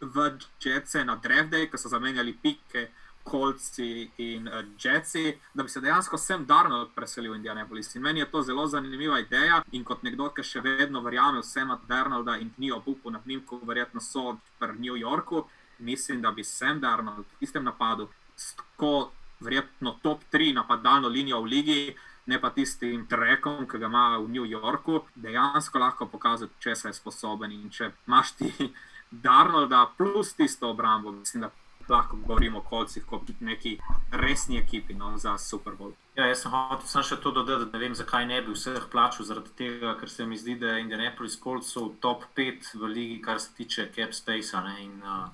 v Jetsi na Drevdej, ki so zamenjali pike. Kolci in uh, Jetsi, da bi se dejansko sem darno preselil v Indianapolis. In meni je to zelo zanimiva ideja. In kot nekdo, ki še vedno verjame vsem od Darnolda in ni obupu nad njim, kot verjetno so v New Yorku, mislim, da bi sem Darnold v istem napadu s tako verjetno top 3 napadalno linijo v ligi. Ne pa tistim trekom, ki ga ima v New Yorku, dejansko lahko pokazati, če se je sposoben. In če imaš ti Darnolda plus tisto obrambo, mislim, da lahko govorimo o kolcih kot neki resni ekipi no, za Super Bowl. Ja, jaz sem hotel sem še to dodati, da ne vem, zakaj ne bi vseh plačal, zaradi tega, ker se mi zdi, da je Indianapolis Colts v top 5 v ligi, kar se tiče cap space. In uh,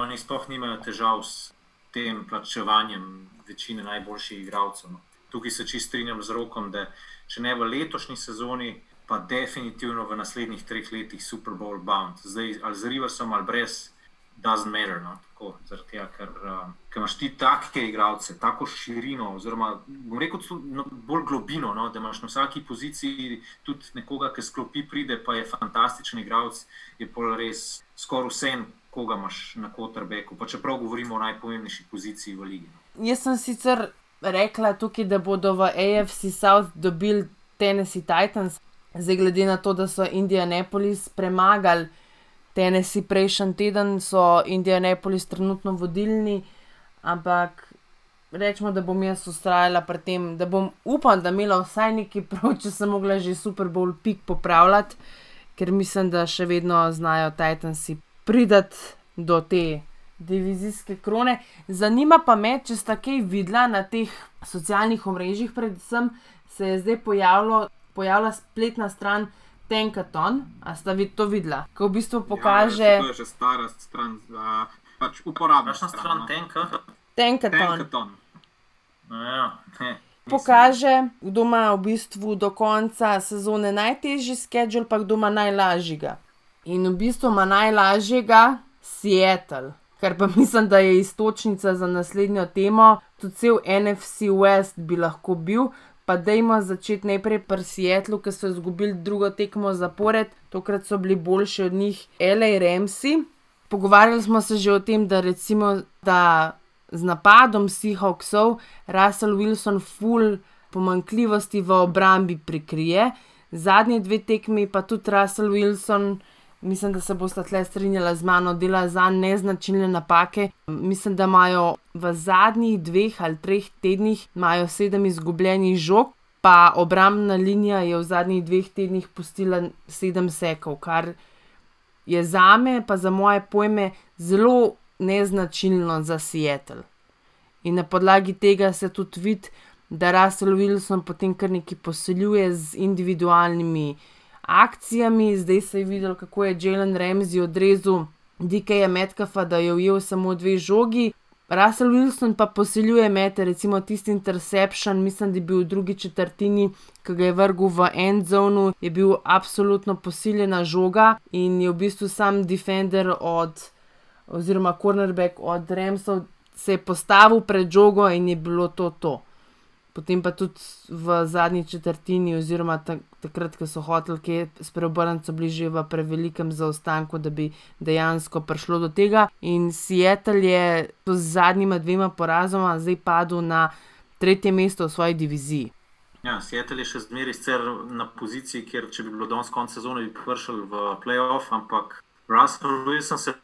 oni sploh nimajo težav s tem plačevanjem večine najboljših igralcev. No. Tukaj se čist strinjam z rokom, da če ne v letošnji sezoni, pa definitivno v naslednjih treh letih Super Bowl bound. Zdaj ali z Riversom ali brez doesn't matter. No? Tako, tega, ker, uh, ker imaš ti take igralce, tako širino, oziroma rekel, no, bolj globino, no? da imaš na vsaki poziciji tudi nekoga, ki sklopi, pride, pa je fantastičen igralec, je pol res skoraj vse, koga imaš na kotrbeku. Pa čeprav govorimo o najpomembnejši poziciji v ligi. No? Jaz sem sicer rekla tukaj, da bodo v AFC South dobili Tennessee Titans, zdaj glede na to, da so Indianapolis premagali. Tennessee prejšnji teden so Indianapolis trenutno vodilni, ampak rečemo, da bom jaz ustrajala pri tem, da bom upam, da imela vsaj neki prav, če sem mogla že Super Bowl pik popravljati, ker mislim, da še vedno znajo Titansi pridati do te divizijske krone. Zanima pa me, če sta kaj videla na teh socialnih omrežjih, predvsem se je zdaj pojavilo, pojavila spletna stran. Tenkaton, a sta vi to videla, ko v bistvu pokaže. Ja, to je že stara stran za pač uporabno. Kakšna stran tenka? Tenkaton. Tenkaton. No, ja, Pokaže, kdo ima v bistvu do konca sezone najtežji schedule, pa kdo ima najlažjega. In v bistvu ima najlažjega Seattle, kar pa mislim, da je istočnica za naslednjo temo. Tudi cel NFC West bi lahko bil, pa dajmo začeti najprej pri Seattlu, ki so izgubili drugo tekmo zapored, tokrat so bili boljši od njih, L.A. Remsi. Pogovarjali smo se že o tem, da recimo da z napadom Seahawksov Russell Wilson full pomankljivosti v obrambi prikrije, zadnje dve tekmi pa tudi Russell Wilson mislim, da se boste tle strinjali z mano, dela za neznačilne napake. Mislim, da imajo v zadnjih dveh ali treh tednih sedem izgubljenih žog, pa obrambna linija je v zadnjih dveh tednih pustila sedem sekov, kar je za me, pa za moje pojme, zelo neznačilno za Seattle. In na podlagi tega se tudi vidi, da Russell Wilson potem kar nekaj posiljuje z individualnimi akcijami, zdaj se je videl, kako je Jalen Ramsey odrezal Dikeja Metcalfa, da je ujel samo dve žogi. Russell Wilson pa posiljuje mete, recimo tisti interception, mislim, da je bil v drugi četrtini, ki ga je vrgel v end zonu, je bil absolutno posiljena žoga in je v bistvu sam defender od, oziroma cornerback od Ramsov, se je postavil pred žogo in je bilo to to. Potem pa tudi v zadnji četrtini, oziroma ta, takrat, ko so hoteli, s preobrnjenim, bili že v prevelikem zaostanku, da bi dejansko prišlo do tega. In Seattle je z zadnjima dvema porazoma zdaj padel na tretje mesto v svoji diviziji. Ja, Seattle je še zmeraj na poziciji, kjer če bi bilo danes konec sezone, bi prišel v playoff, ampak Russell Wilson se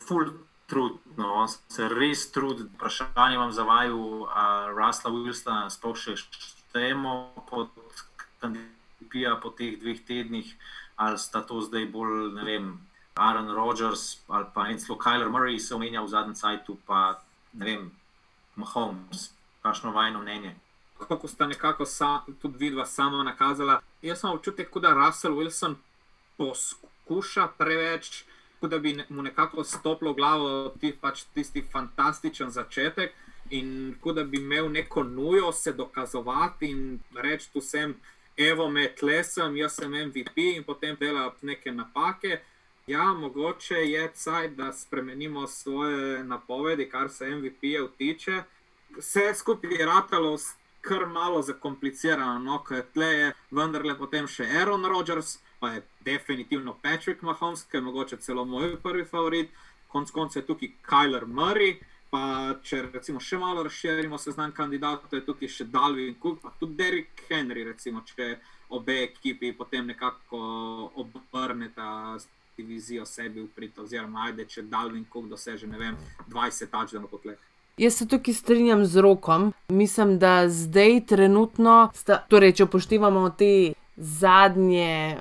full trud, no, on se res trudi. Vprašanje vam zavaju, a Russell Wilson sploh še štejemo pod kandidata po teh dveh tednih, ali sta to zdaj bolj, ne vem, Aaron Rodgers ali pa Enclo Kyler Murray se omenja v zadnjem cajtu, pa ne vem, Mahomes, kakšno vajno mnenje kako sta nekako sa, tudi vidva sama nakazala. Jaz sem občutek, da Russell Wilson poskuša preveč, da bi mu nekako stopilo v glavo ti, pač tisti fantastičen začetek in da bi imel neko nujo se dokazovati in reči tu sem. Evo me tlesem, jaz sem MVP in potem dela neke napake. Ja, mogoče je caj, da spremenimo svoje napovedi, kar se MVP-jev tiče. Vse skupaj je ratalo kar malo zakomplicirano, no, ker tle je vendarle potem še Aaron Rodgers, pa je definitivno Patrick Mahomes, ki je mogoče celo moj prvi favorit, konc konca je tukaj Kyler Murray. Pa če recimo še malo razširimo seznam kandidatov, je tukaj še Dalvin Cook, pa tudi Derek Henry, recimo, če obe ekipi potem nekako obrneta divizijo sebi v prid, oziroma ajde, če Dalvin Cook doseže, ne vem, 20 tačk po tleh. Jaz se tukaj strinjam z rokom. Mislim, da zdaj trenutno, sta, torej, če upoštevamo te zadnje.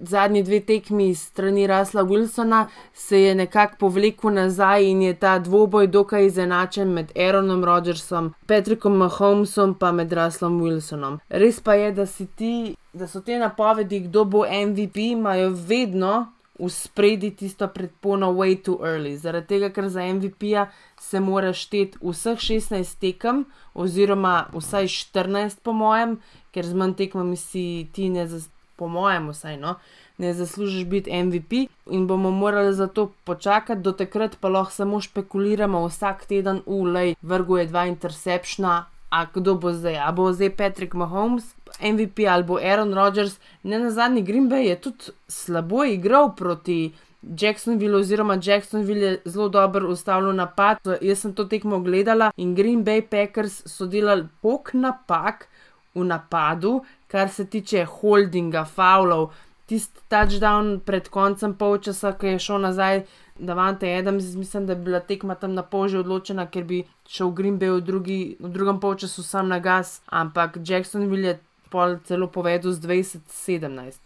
Zadnji dve tekmi strani Rasla Wilsona se je nekako povlekel nazaj in je ta dvoboj dokaj izenačen med Aaronom Rodgersom, Patrickom Mahomesom in med Raslom Wilsonom. Res pa je, da, ti, da so te napovedi, kdo bo MVP, imajo vedno v spredi tisto predpono way too early. Zaradi tega, ker za MVP-ja se mora šteti vseh 16 tekem, oziroma vsaj 14, po mojem, ker z manj tekmami si ti ne, po mojem, vsaj no. Ne zaslužiš biti MVP, in bomo morali za to počakati, do takrat pa lahko samo špekuliramo vsak teden, ulej, vrgu je dva interceptiona, a kdo bo zdaj, a bo zdaj Patrick Mahomes, MVP ali bo Aaron Rodgers, ne na zadnji Green Bay je tudi slabo igral proti Jacksonville, oziroma Jacksonville je zelo dobro ustavil napad. Jaz sem to tekmo gledala in Green Bay Packers so delali pok napak v napadu, kar se tiče holdinga, faulov. Tisti touchdown pred koncem polčasa, ki je šel nazaj, da vam te edem, mislim, da je bila tekma tam na pol že odločena, ker bi šel Green Bay v, drugi, v drugem polčasu sam na gas, ampak Jacksonville je pol celo povedal z 2017.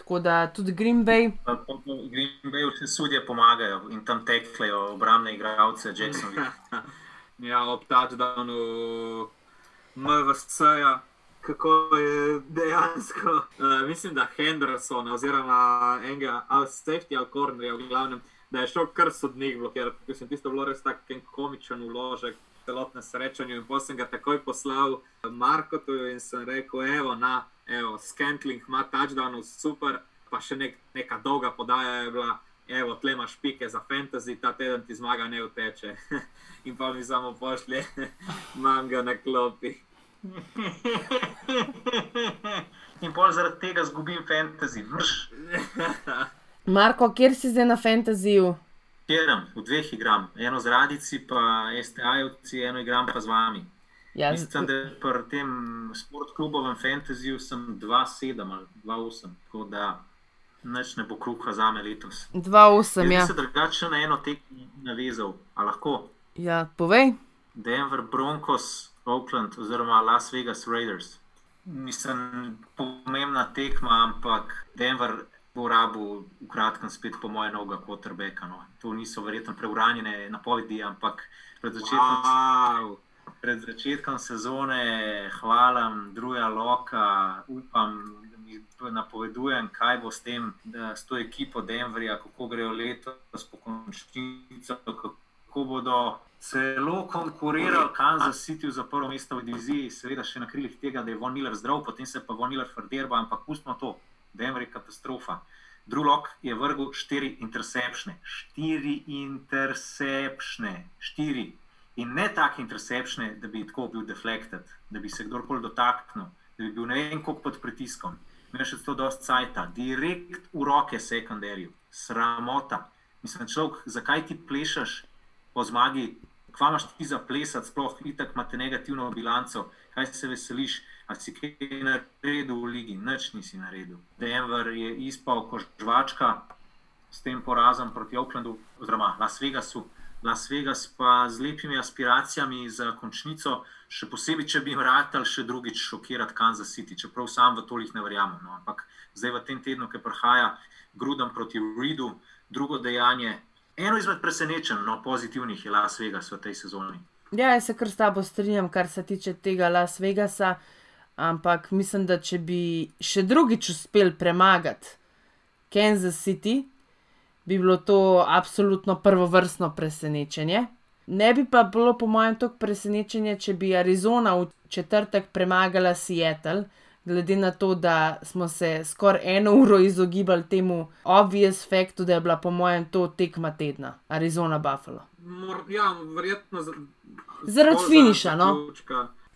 Tako da tudi Green Bay. Green Bay vse sudje pomagajo in tam teklejo obrambne igralce, Jackson. ja, ob touchdownu MVC-ja. Kako je dejansko, uh, mislim, da Henderson, oziroma enega, ali safety, ali corner, v glavnem, da je šel kar sodnik blokirati. Mislim, tisto bilo res tako komičen uložek celotnem srečanju. In potem sem ga takoj poslal Markotu in sem rekel, evo, na, evo, Scantling ima touchdown, super, pa še nek, neka dolga podaja je bila. Evo, tle imaš pike za fantasy, ta teden ti zmaga ne uteče. in pa mi samo pošlje, imam ga na klopi. in pol zaradi tega zgubim fantasy, vrš. Marko, kjer si zdaj na fantasyju? Kjerem, v dveh igram, eno z radici, pa STA-jevci, eno igram pa z vami. Ja, Mislim, da pri tem sportklubu v Fantasyju sem 2-7 ali 2-8, tako da neč ne bo kruha za me letos. 2-8, ja. Jaz se drugače na eno tekmo navezal, a lahko. Ja, povej. Denver Broncos, Oakland oziroma Las Vegas Raiders. Mislim, pomembna tekma, ampak Denver bo rabo v kratkem spet po moje noga kot Rebeka. No. To niso verjetno preuranjene napovedi, ampak pred začetkom, wow. pred začetkom sezone hvalim druga loka, upam. Napovedujem, kaj bo s tem, da s to ekipo Denverja, kako grejo letos po končnici, kako bodo celo konkurirali Kansas City za prvo mesto v diviziji, seveda še na krilih tega, da je Von Miller zdrav, potem se pa Von Miller frderba, ampak pustimo to. Denver je katastrofa. Drulok je vrgel štiri intercepšne, štiri intercepšne, štiri. In ne take intercepcije, da bi tako bil deflected, da bi se kdorkoli dotaknil, da bi bil ne vem koliko pod pritiskom. Imaš še to dosti cajta, direkt v roke sekundarju, sramota. Mislim, človek, zakaj ti plešaš po zmagi, kva imaš ti za plesati, sploh itak imate negativno bilanco, kaj se veseliš, a si kaj naredil v ligi, nič nisi naredil. Denver je izpal kot žvačka s tem porazom proti Oaklandu, oziroma Las Vegasu. Las Vegas pa z lepimi aspiracijami za končnico, še posebej, če bi jim ratali še drugič šokirati Kansas City, čeprav sam v tolih ne verjamem. No. Ampak zdaj v tem tednu, ki prihaja Grudem proti Redu, drugo dejanje. Eno izmed presenečenj, no pozitivnih je Las Vegas v tej sezoni. Ja, jaz se kar s tabo strinjam, kar se tiče tega Las Vegasa, ampak mislim, da če bi še drugič uspel premagati Kansas City, bi bilo to absolutno prvovrstno presenečenje. Ne bi pa bilo, po mojem, tako presenečenje, če bi Arizona v četrtek premagala Seattle, glede na to, da smo se skoraj eno uro izogibali temu obvious faktu, da je bila, po mojem, to tekma tedna, Arizona Buffalo. Mor, ja, verjetno zaradi finiša. No?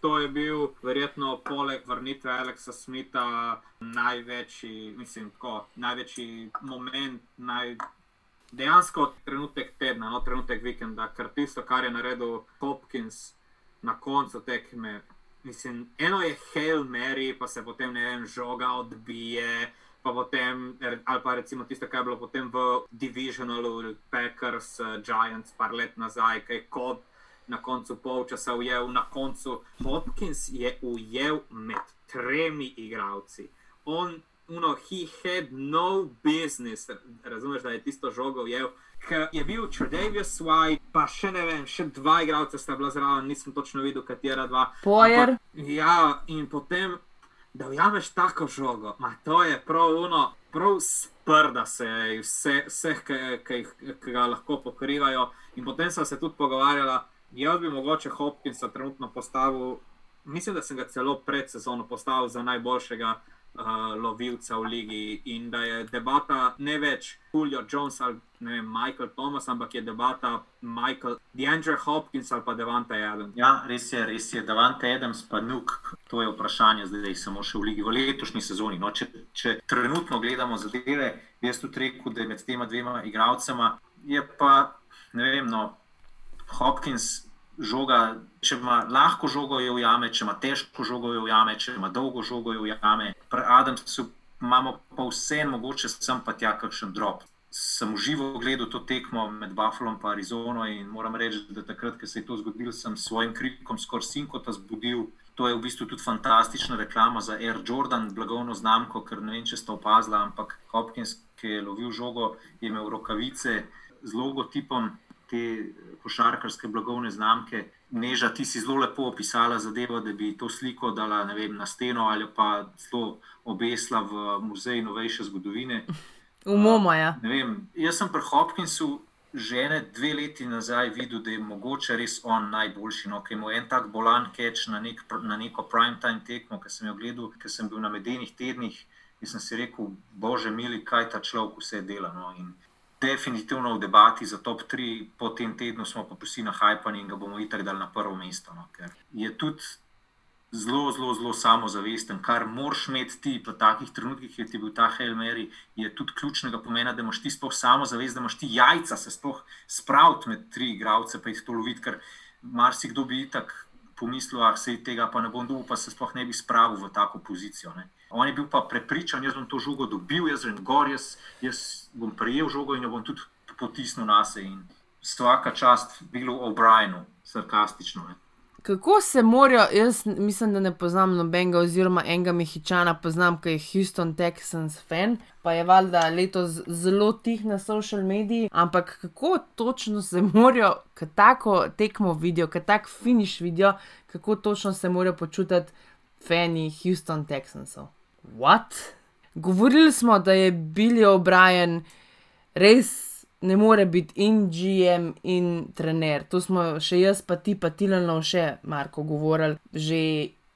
To je bil verjetno poleg vrnitve Aleksa Smitha največji, mislim, tako, največji moment, naj, dejansko trenutek tedna, no, trenutek vikenda, ker tisto, kar je naredil Hopkins na koncu tekme. Mislim, eno je Hail Mary, pa se potem ne vem, žoga odbije. Pa potem, ali pa recimo tisto, kar je bilo potem v Divisionalu, Packers, Giants, par let nazaj, ki je kot na koncu polčasa ujel, na koncu Hopkins je ujel med tremi igravci. On uno, he had no business, razumeš, da je tisto žogo ujel. Je bil Tredavious White, pa še ne vem, še dva igralca sta bila zraven, nisem točno videl, katera dva. Pojer. Ja, in potem, da ujameš tako žogo, ma to je prav uno, prav sprda se vse, vseh, ki ga lahko pokrivajo. In potem sem se tudi pogovarjala, jaz bi mogoče Hopkinsa trenutno postavil, mislim, da sem ga celo pred sezono postavil za najboljšega uh, lovilca v ligi in da je debata ne več Julio Jones ali vem, Michael Thomas, ampak je debata Michael DeAndre Hopkins ali pa Devante Adams. Ja, res je, res je. Devante Adams pa Nuk, to je vprašanje zdaj, samo še v ligi v letošnji sezoni. No, če, če trenutno gledamo zadeve, jaz tudi rekel, da je med tema dvema igralcema, je pa ne vem, no, Hopkins žoga, če ima lahko žogo, jo ujame, če ima težko žogo, jo ujame, če ima dolgo žogo, jo ujame. Pri Adamsu imamo pa vse mogoče, sem pa tja kakšen drop. Sem živo gledal to tekmo med Buffalo in Arizono in moram reči, da takrat, ko se je to zgodilo, sem s svojim krikom skoraj sinkota zbudil. To je v bistvu tudi fantastična reklama za Air Jordan, blagovno znamko, ker ne vem, če ste opazili, ampak Hopkins, ki je lovil žogo, je imel rokavice z logotipom te košarkarske blagovne znamke. Neža, ti si zelo lepo opisala zadevo, da bi to sliko dala vem, na steno ali pa zelo obesla v muzej novejše zgodovine. Umoma, ja. Uh, jaz sem pri Hopkinsu že ene dve leti nazaj videl, da je mogoče res on najboljši. No, ker ima en tak bolan keč na, nek, na neko prime time tekmo, ki sem jo gledal, ker sem bil na medenih tednih in sem si rekel, bože, mili, kaj ta človek vse dela. No. In definitivno v debati za top 3, po tem tednu smo pa vsi na hajpani in ga bomo itak dali na prvo mesto. No, ker je tudi zelo, zelo, zelo samozavesten, kar moraš imeti ti v takih trenutkih, ki ti je bil ta Helmeri, je tudi ključnega pomena, da imaš ti sploh samozavest, da imaš ti jajca se sploh spraviti med tri igravce, pa jih to loviti, ker marsikdo bi itak pomislil, ah, se tega pa ne bom dobil, pa se sploh ne bi spravil v tako pozicijo. Ne. On je bil pa prepričan, jaz bom to žogo dobil, jaz grem gor, jaz, jaz bom prejel žogo in jo bom tudi potisnil na sebe. Svaka čast bilo O'Brienu, sarkastično. Ne. Kako se morajo, jaz mislim, da ne poznam nobenega, oziroma enega mehičana poznam, ki je Houston Texans fan, pa je valjda letos zelo tih na social mediji. Ampak kako točno se morajo, ko tako tekmo vidijo, ko tak finiš vidijo, kako točno se morajo počutiti fani Houston Texansov? What? Govorili smo, da je Billy O'Brien res ne more biti in GM in trener. To smo še jaz, pa ti, pa Tilano, še Marko govorili, že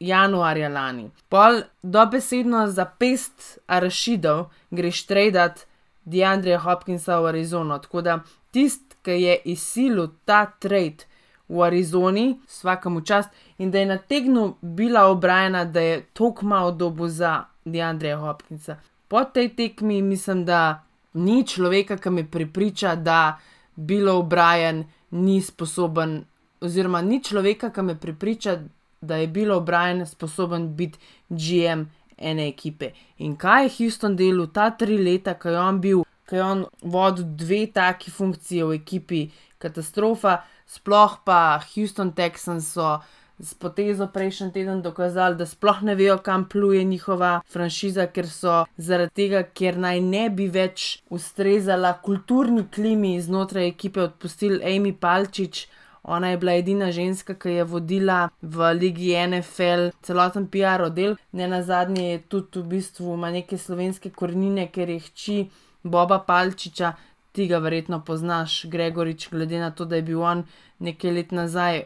januarja lani. Pol dobesedno za pest arašidov greš tradat DeAndreja Hopkinsa v Arizono. Tako da tisti, ki je izsilil ta trade v Arizoni, vsakemu čast, in da je nategnil bila obrajena, da je tok malo dobu za Deandreja Hopkinsa. Po tej tekmi mislim, da ni človeka, ki me prepriča, da bilo obrajen ni sposoben, oziroma ni človeka, ki me prepriča, da je bilo obrajen sposoben biti GM ene ekipe. In kaj je Houston delal ta tri leta, ko je on bil, ko je on vodil dve taki funkcije v ekipi, katastrofa, sploh pa Houston Texans so. Z potezo prejšnji teden dokazali, da sploh ne vejo, kam pluje njihova franšiza, ker so zaradi tega, ker naj ne bi več ustrezala kulturni klimi znotraj ekipe, odpustili Amy Palčič, Ona je bila edina ženska, ki je vodila v Ligi NFL celoten PR oddelek, ne na zadnje je tudi v bistvu ima neke slovenske korenine, ker je hči Boba Palčiča, ti ga verjetno poznaš, Gregorič, glede na to, da je bil on nekaj let nazaj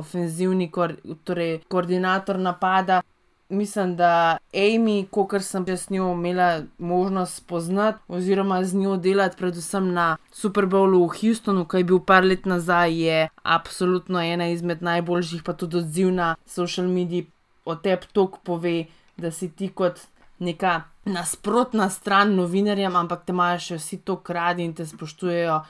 ofenzivni kor, torej, koordinator napada mislim, da Amy, kot sem jaz njo imela možnost spoznati, oziroma z njo delati, predvsem na Super Bowlu v Houstonu, ki je bil par let nazaj, je absolutno ena izmed najboljših, pa tudi odziv na social medije o tebi tok pove, da si ti kot neka nasprotna stran novinarjem, ampak te imajo še vsi to kradi in te spoštujejo.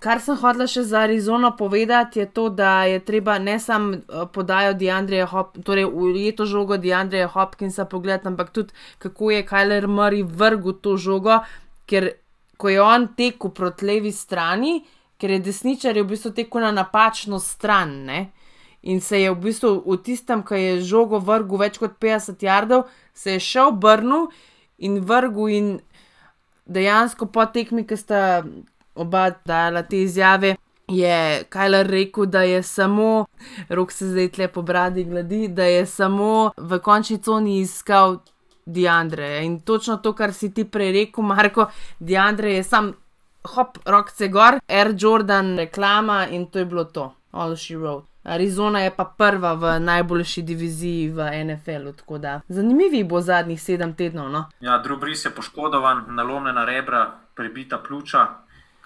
Kar sem hodila še za Arizono povedati, je to, da je treba ne samo eh, podajo Deandreja Hopkinsa, torej ujeto žogo Deandreja Hopkinsa pogledati, ampak tudi kako je Kyler Murray vrgel to žogo, ker ko je on tekel proti levi strani, ker je desničar je v bistvu tekel na napačno stran. Ne? In se je v bistvu v tistem, ki je žogo vrgel več kot 50 jardov, se je šel brnu in vrgel in dejansko po tekmi, ki sta oba dala te izjave, je Kajler rekel, da je samo, rok se zdaj tle po bradi gladi, da je samo v končni coni iskal Diandre. In točno to, kar si ti prej rekel, Marko, Diandre je sam, hop, rok se gor, Air Jordan reklama in to je bilo to, all she wrote. Arizona je pa prva v najboljši diviziji v NFL-u. Zanimivi bo zadnjih sedem tednov. No? Ja, Drubris je poškodovan, nalomljena rebra, prebita pljuča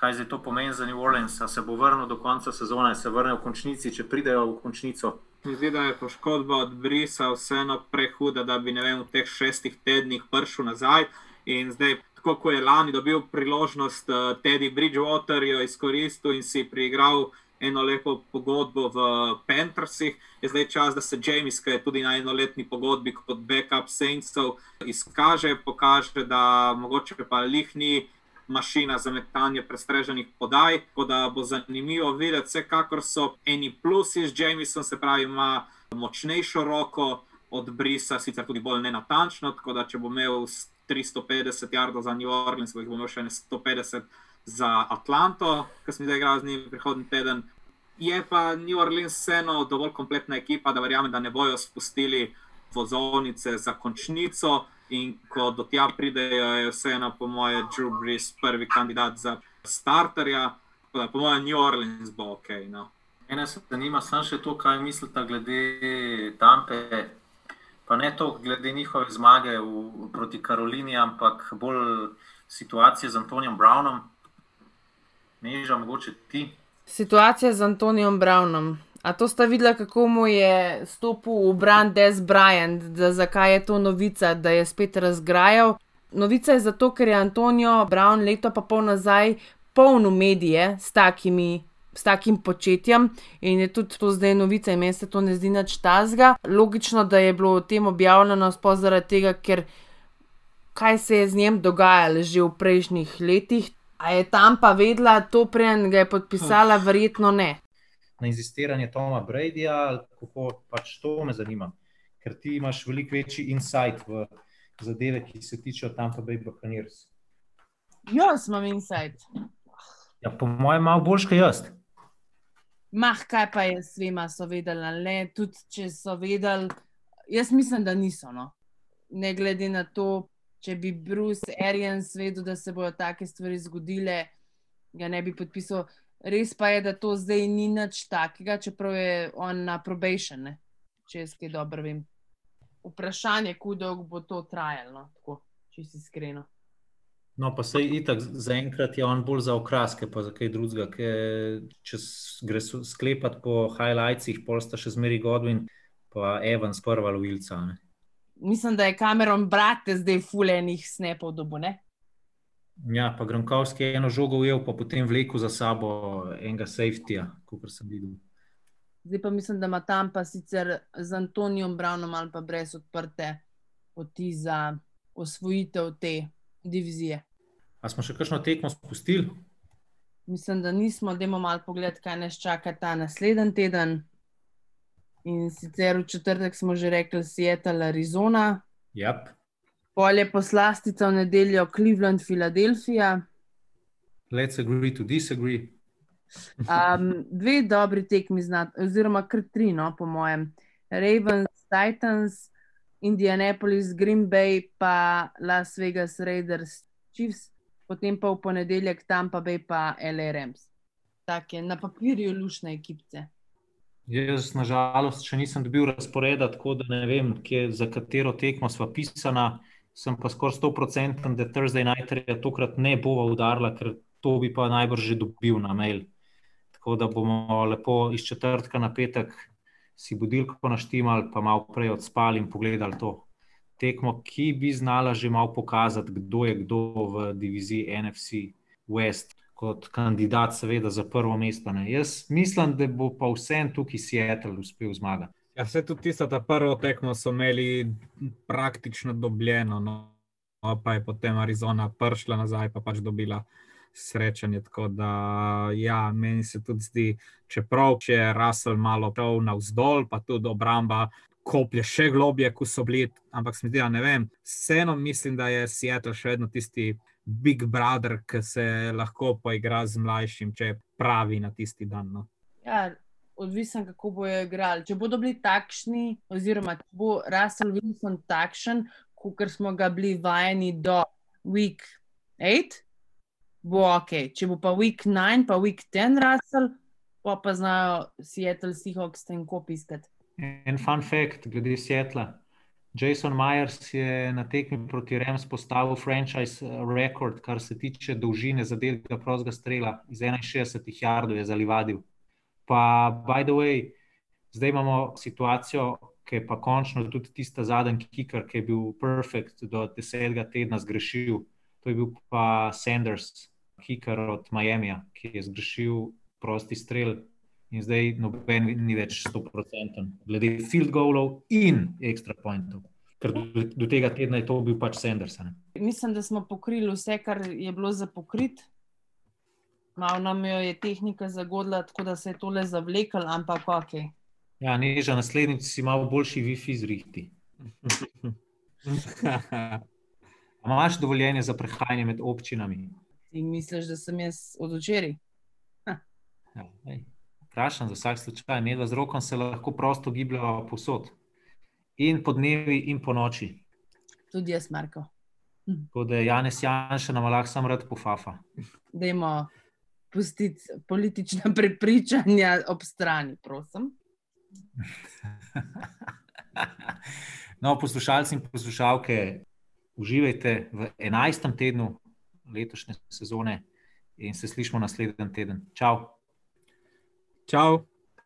kaj zdaj to pomeni za New Orleans, se bo vrnil do konca sezone, se vrne v končnici, če pridejo v končnico. Zdi se, da je poškodba od Brisa vseeno prehuda, da bi vem, v teh šestih tednih prišel nazaj. In zdaj, tako kot je lani dobil priložnost, uh, Teddy Bridgewater jo izkoristil in si priigral eno lepo pogodbo v Panthersih, je zdaj čas, da se James, ki je tudi na enoletni pogodbi kot backup Saintsov, izkaže, pokaže, da mogoče pa lihni mašina za metanje prestreženih podaj. Tako da bo zanimivo videti, vsekakor so eni plusi z Jamesom, se pravi, ima močnejšo roko od Brisa, sicer tudi bolj nenatančno. Tako da če bo imel 350 jardov za New Orleans, bo jih bo imel še 150 za Atlanto, ki smo zdaj igrali z njim prihodnji teden. Je pa New Orleans vseeno dovolj kompletna ekipa, da verjamem, da ne bojo spustili vozovnice za končnico. In ko do tja pridejo, je vseeno, po mojem, Drew Brees prvi kandidat za starterja, da po mojem, New Orleans bo ok. No. Mene se zanima samo še to, kaj mislite glede Tampe. Pa ne to glede njihove zmage v, proti Karolini, ampak bolj situacije z Antonijem Brownom. Neža, mogoče ti. Situacija z Antonijem Brownom. A to sta videla, kako mu je stopil v bran Des Bryant, da zakaj je to novica, da je spet razgrajal. Novica je zato, ker je Antonijo Brown leto pa pol nazaj polno medije s, takimi, s takim početjem in je tudi to zdaj novica in meni se to ne zdi nič tazga. Logično, da je bilo o tem objavljeno sploh zaradi tega, ker kaj se je z njim dogajalo že v prejšnjih letih. A je tam pa vedela to, prej ga je podpisala, verjetno ne na inzistiranje Toma Bradyja, kako pač to me zanima. Ker ti imaš veliko večji insight v zadeve, ki se tičejo tam, pa Bay Buccaneers. Jaz imam insight. Ja, po mojem, malo boljš kot jaz. Mah, kaj pa je s vema, so vedeli, ne, tudi če so vedeli, jaz mislim, da niso. No. Ne glede na to, če bi Bruce Arians vedel, da se bodo take stvari zgodile, ga ne bi podpisal. Res pa je, da to zdaj ni nič takega, čeprav je on na probation, ne? če jaz kaj dobro vem. Vprašanje, kako dolgo bo to trajalo, no? tako če si iskreno. No, pa se itak zaenkrat je on bolj za okraske, pa za kaj drugega. Če gre sklepati po highlightsih, pol sta še zmeri Godwin, pa Evans prva lovilca. Ne? Mislim, da je kamerom brate zdaj fulejnih snepov dobu, ne? Ja, pa Gromkovski je eno žogo ujel, pa potem vlekel za sabo enega safetyja, kot sem videl. Zdaj pa mislim, da ima tam pa sicer z Antonijem Brownom ali pa brez odprte poti za osvojitev te divizije. A smo še kakšno tekmo spustili? Mislim, da nismo, da imamo malo pogled, kaj nas čaka ta naslednji teden. In sicer v četrtek smo že rekli, Seattle, Arizona. Yep. Polje poslastica v nedeljo, Cleveland, Filadelfija. Let's agree to disagree. Um, dve dobri tekmi, znat, oziroma kar tri, no, po mojem. Ravens, Titans, Indianapolis, Green Bay, pa Las Vegas Raiders, Chiefs, potem pa v ponedeljek Tampa Bay, pa LRMs. Tako je na papirju lušne ekipice. Jaz, nažalost, še nisem dobil razporeda, tako da ne vem, kje, za katero tekmo smo pisana. Sem pa skoraj 100% da Thursday night je tokrat ne bova udarila, ker to bi pa najbrž že dobil na mail. Tako da bomo lepo iz četrtka na petek si budilko naštemali, pa malo prej odspali in pogledali to tekmo, ki bi znala že malo pokazati, kdo je kdo v diviziji NFC West, kot kandidat, seveda, za prvo mesto. Ne. Jaz mislim, da bo pa vsem tukaj Seattle uspel zmagati. Ja, vse tudi tista ta prvo tekmo so imeli praktično dobljeno, no. pa je potem Arizona prišla nazaj, pa pač dobila srečanje. Tako da, ja, meni se tudi zdi, čeprav če je Russell malo prav navzdol, pa tudi obramba. Koplje še globje, kot so bili, ampak se mi zdi, da ne vem. Vseeno mislim, da je Seattle še vedno tisti Big Brother, ki se lahko poigra z mlajšim, če pravi na tisti dan. No. Ja, odvisen, kako bojo igrali. Če bodo bili takšni, oziroma če bo Russell Wilson takšen, kot smo ga bili vajeni do week 8, bo ok. Če bo pa week 9, pa week 10 Russell, pa pa znajo Seattle Seahawks ten kop iskati. En fun fact glede Seattle. Jason Myers je na tekmi proti Rems postavil franchise record, kar se tiče dolžine zadelega prostega strela iz 61 jardov, je zalivadil. Pa, by the way, zdaj imamo situacijo, ki je pa končno tudi tista zadnji kiker, ki je bil perfekt do desetega tedna zgrešil. To je bil pa Sanders, kiker od Miami, ki je zgrešil prosti strel. In zdaj noben ni več 100%, glede field goalov in extra pointov. Ker do, do tega tedna je to bil pač Sanders. Ne? Mislim, da smo pokrili vse, kar je bilo za pokrit. Malo nam jo je tehnika zagodila, tako da se je tole zavlekel, ampak ok. Ja, ne, že naslednjič si malo boljši Wi-Fi zrihti. Imaš dovoljenje za prehajanje med občinami? Ti misliš, da sem jaz od včeraj? Ja, Vprašam za vsak slučaj, medva z rokom se lahko prosto gibljajo posod. In po dnevi, in po noči. Tudi jaz, Marko. Tako da je Janes Janša nam lahko sam rad pofafa. Dajmo pustiti politična prepričanja ob strani, prosim. No, poslušalci in poslušalke, uživajte v 11. tednu letošnje sezone in se slišmo naslednji teden. Čau! Čau!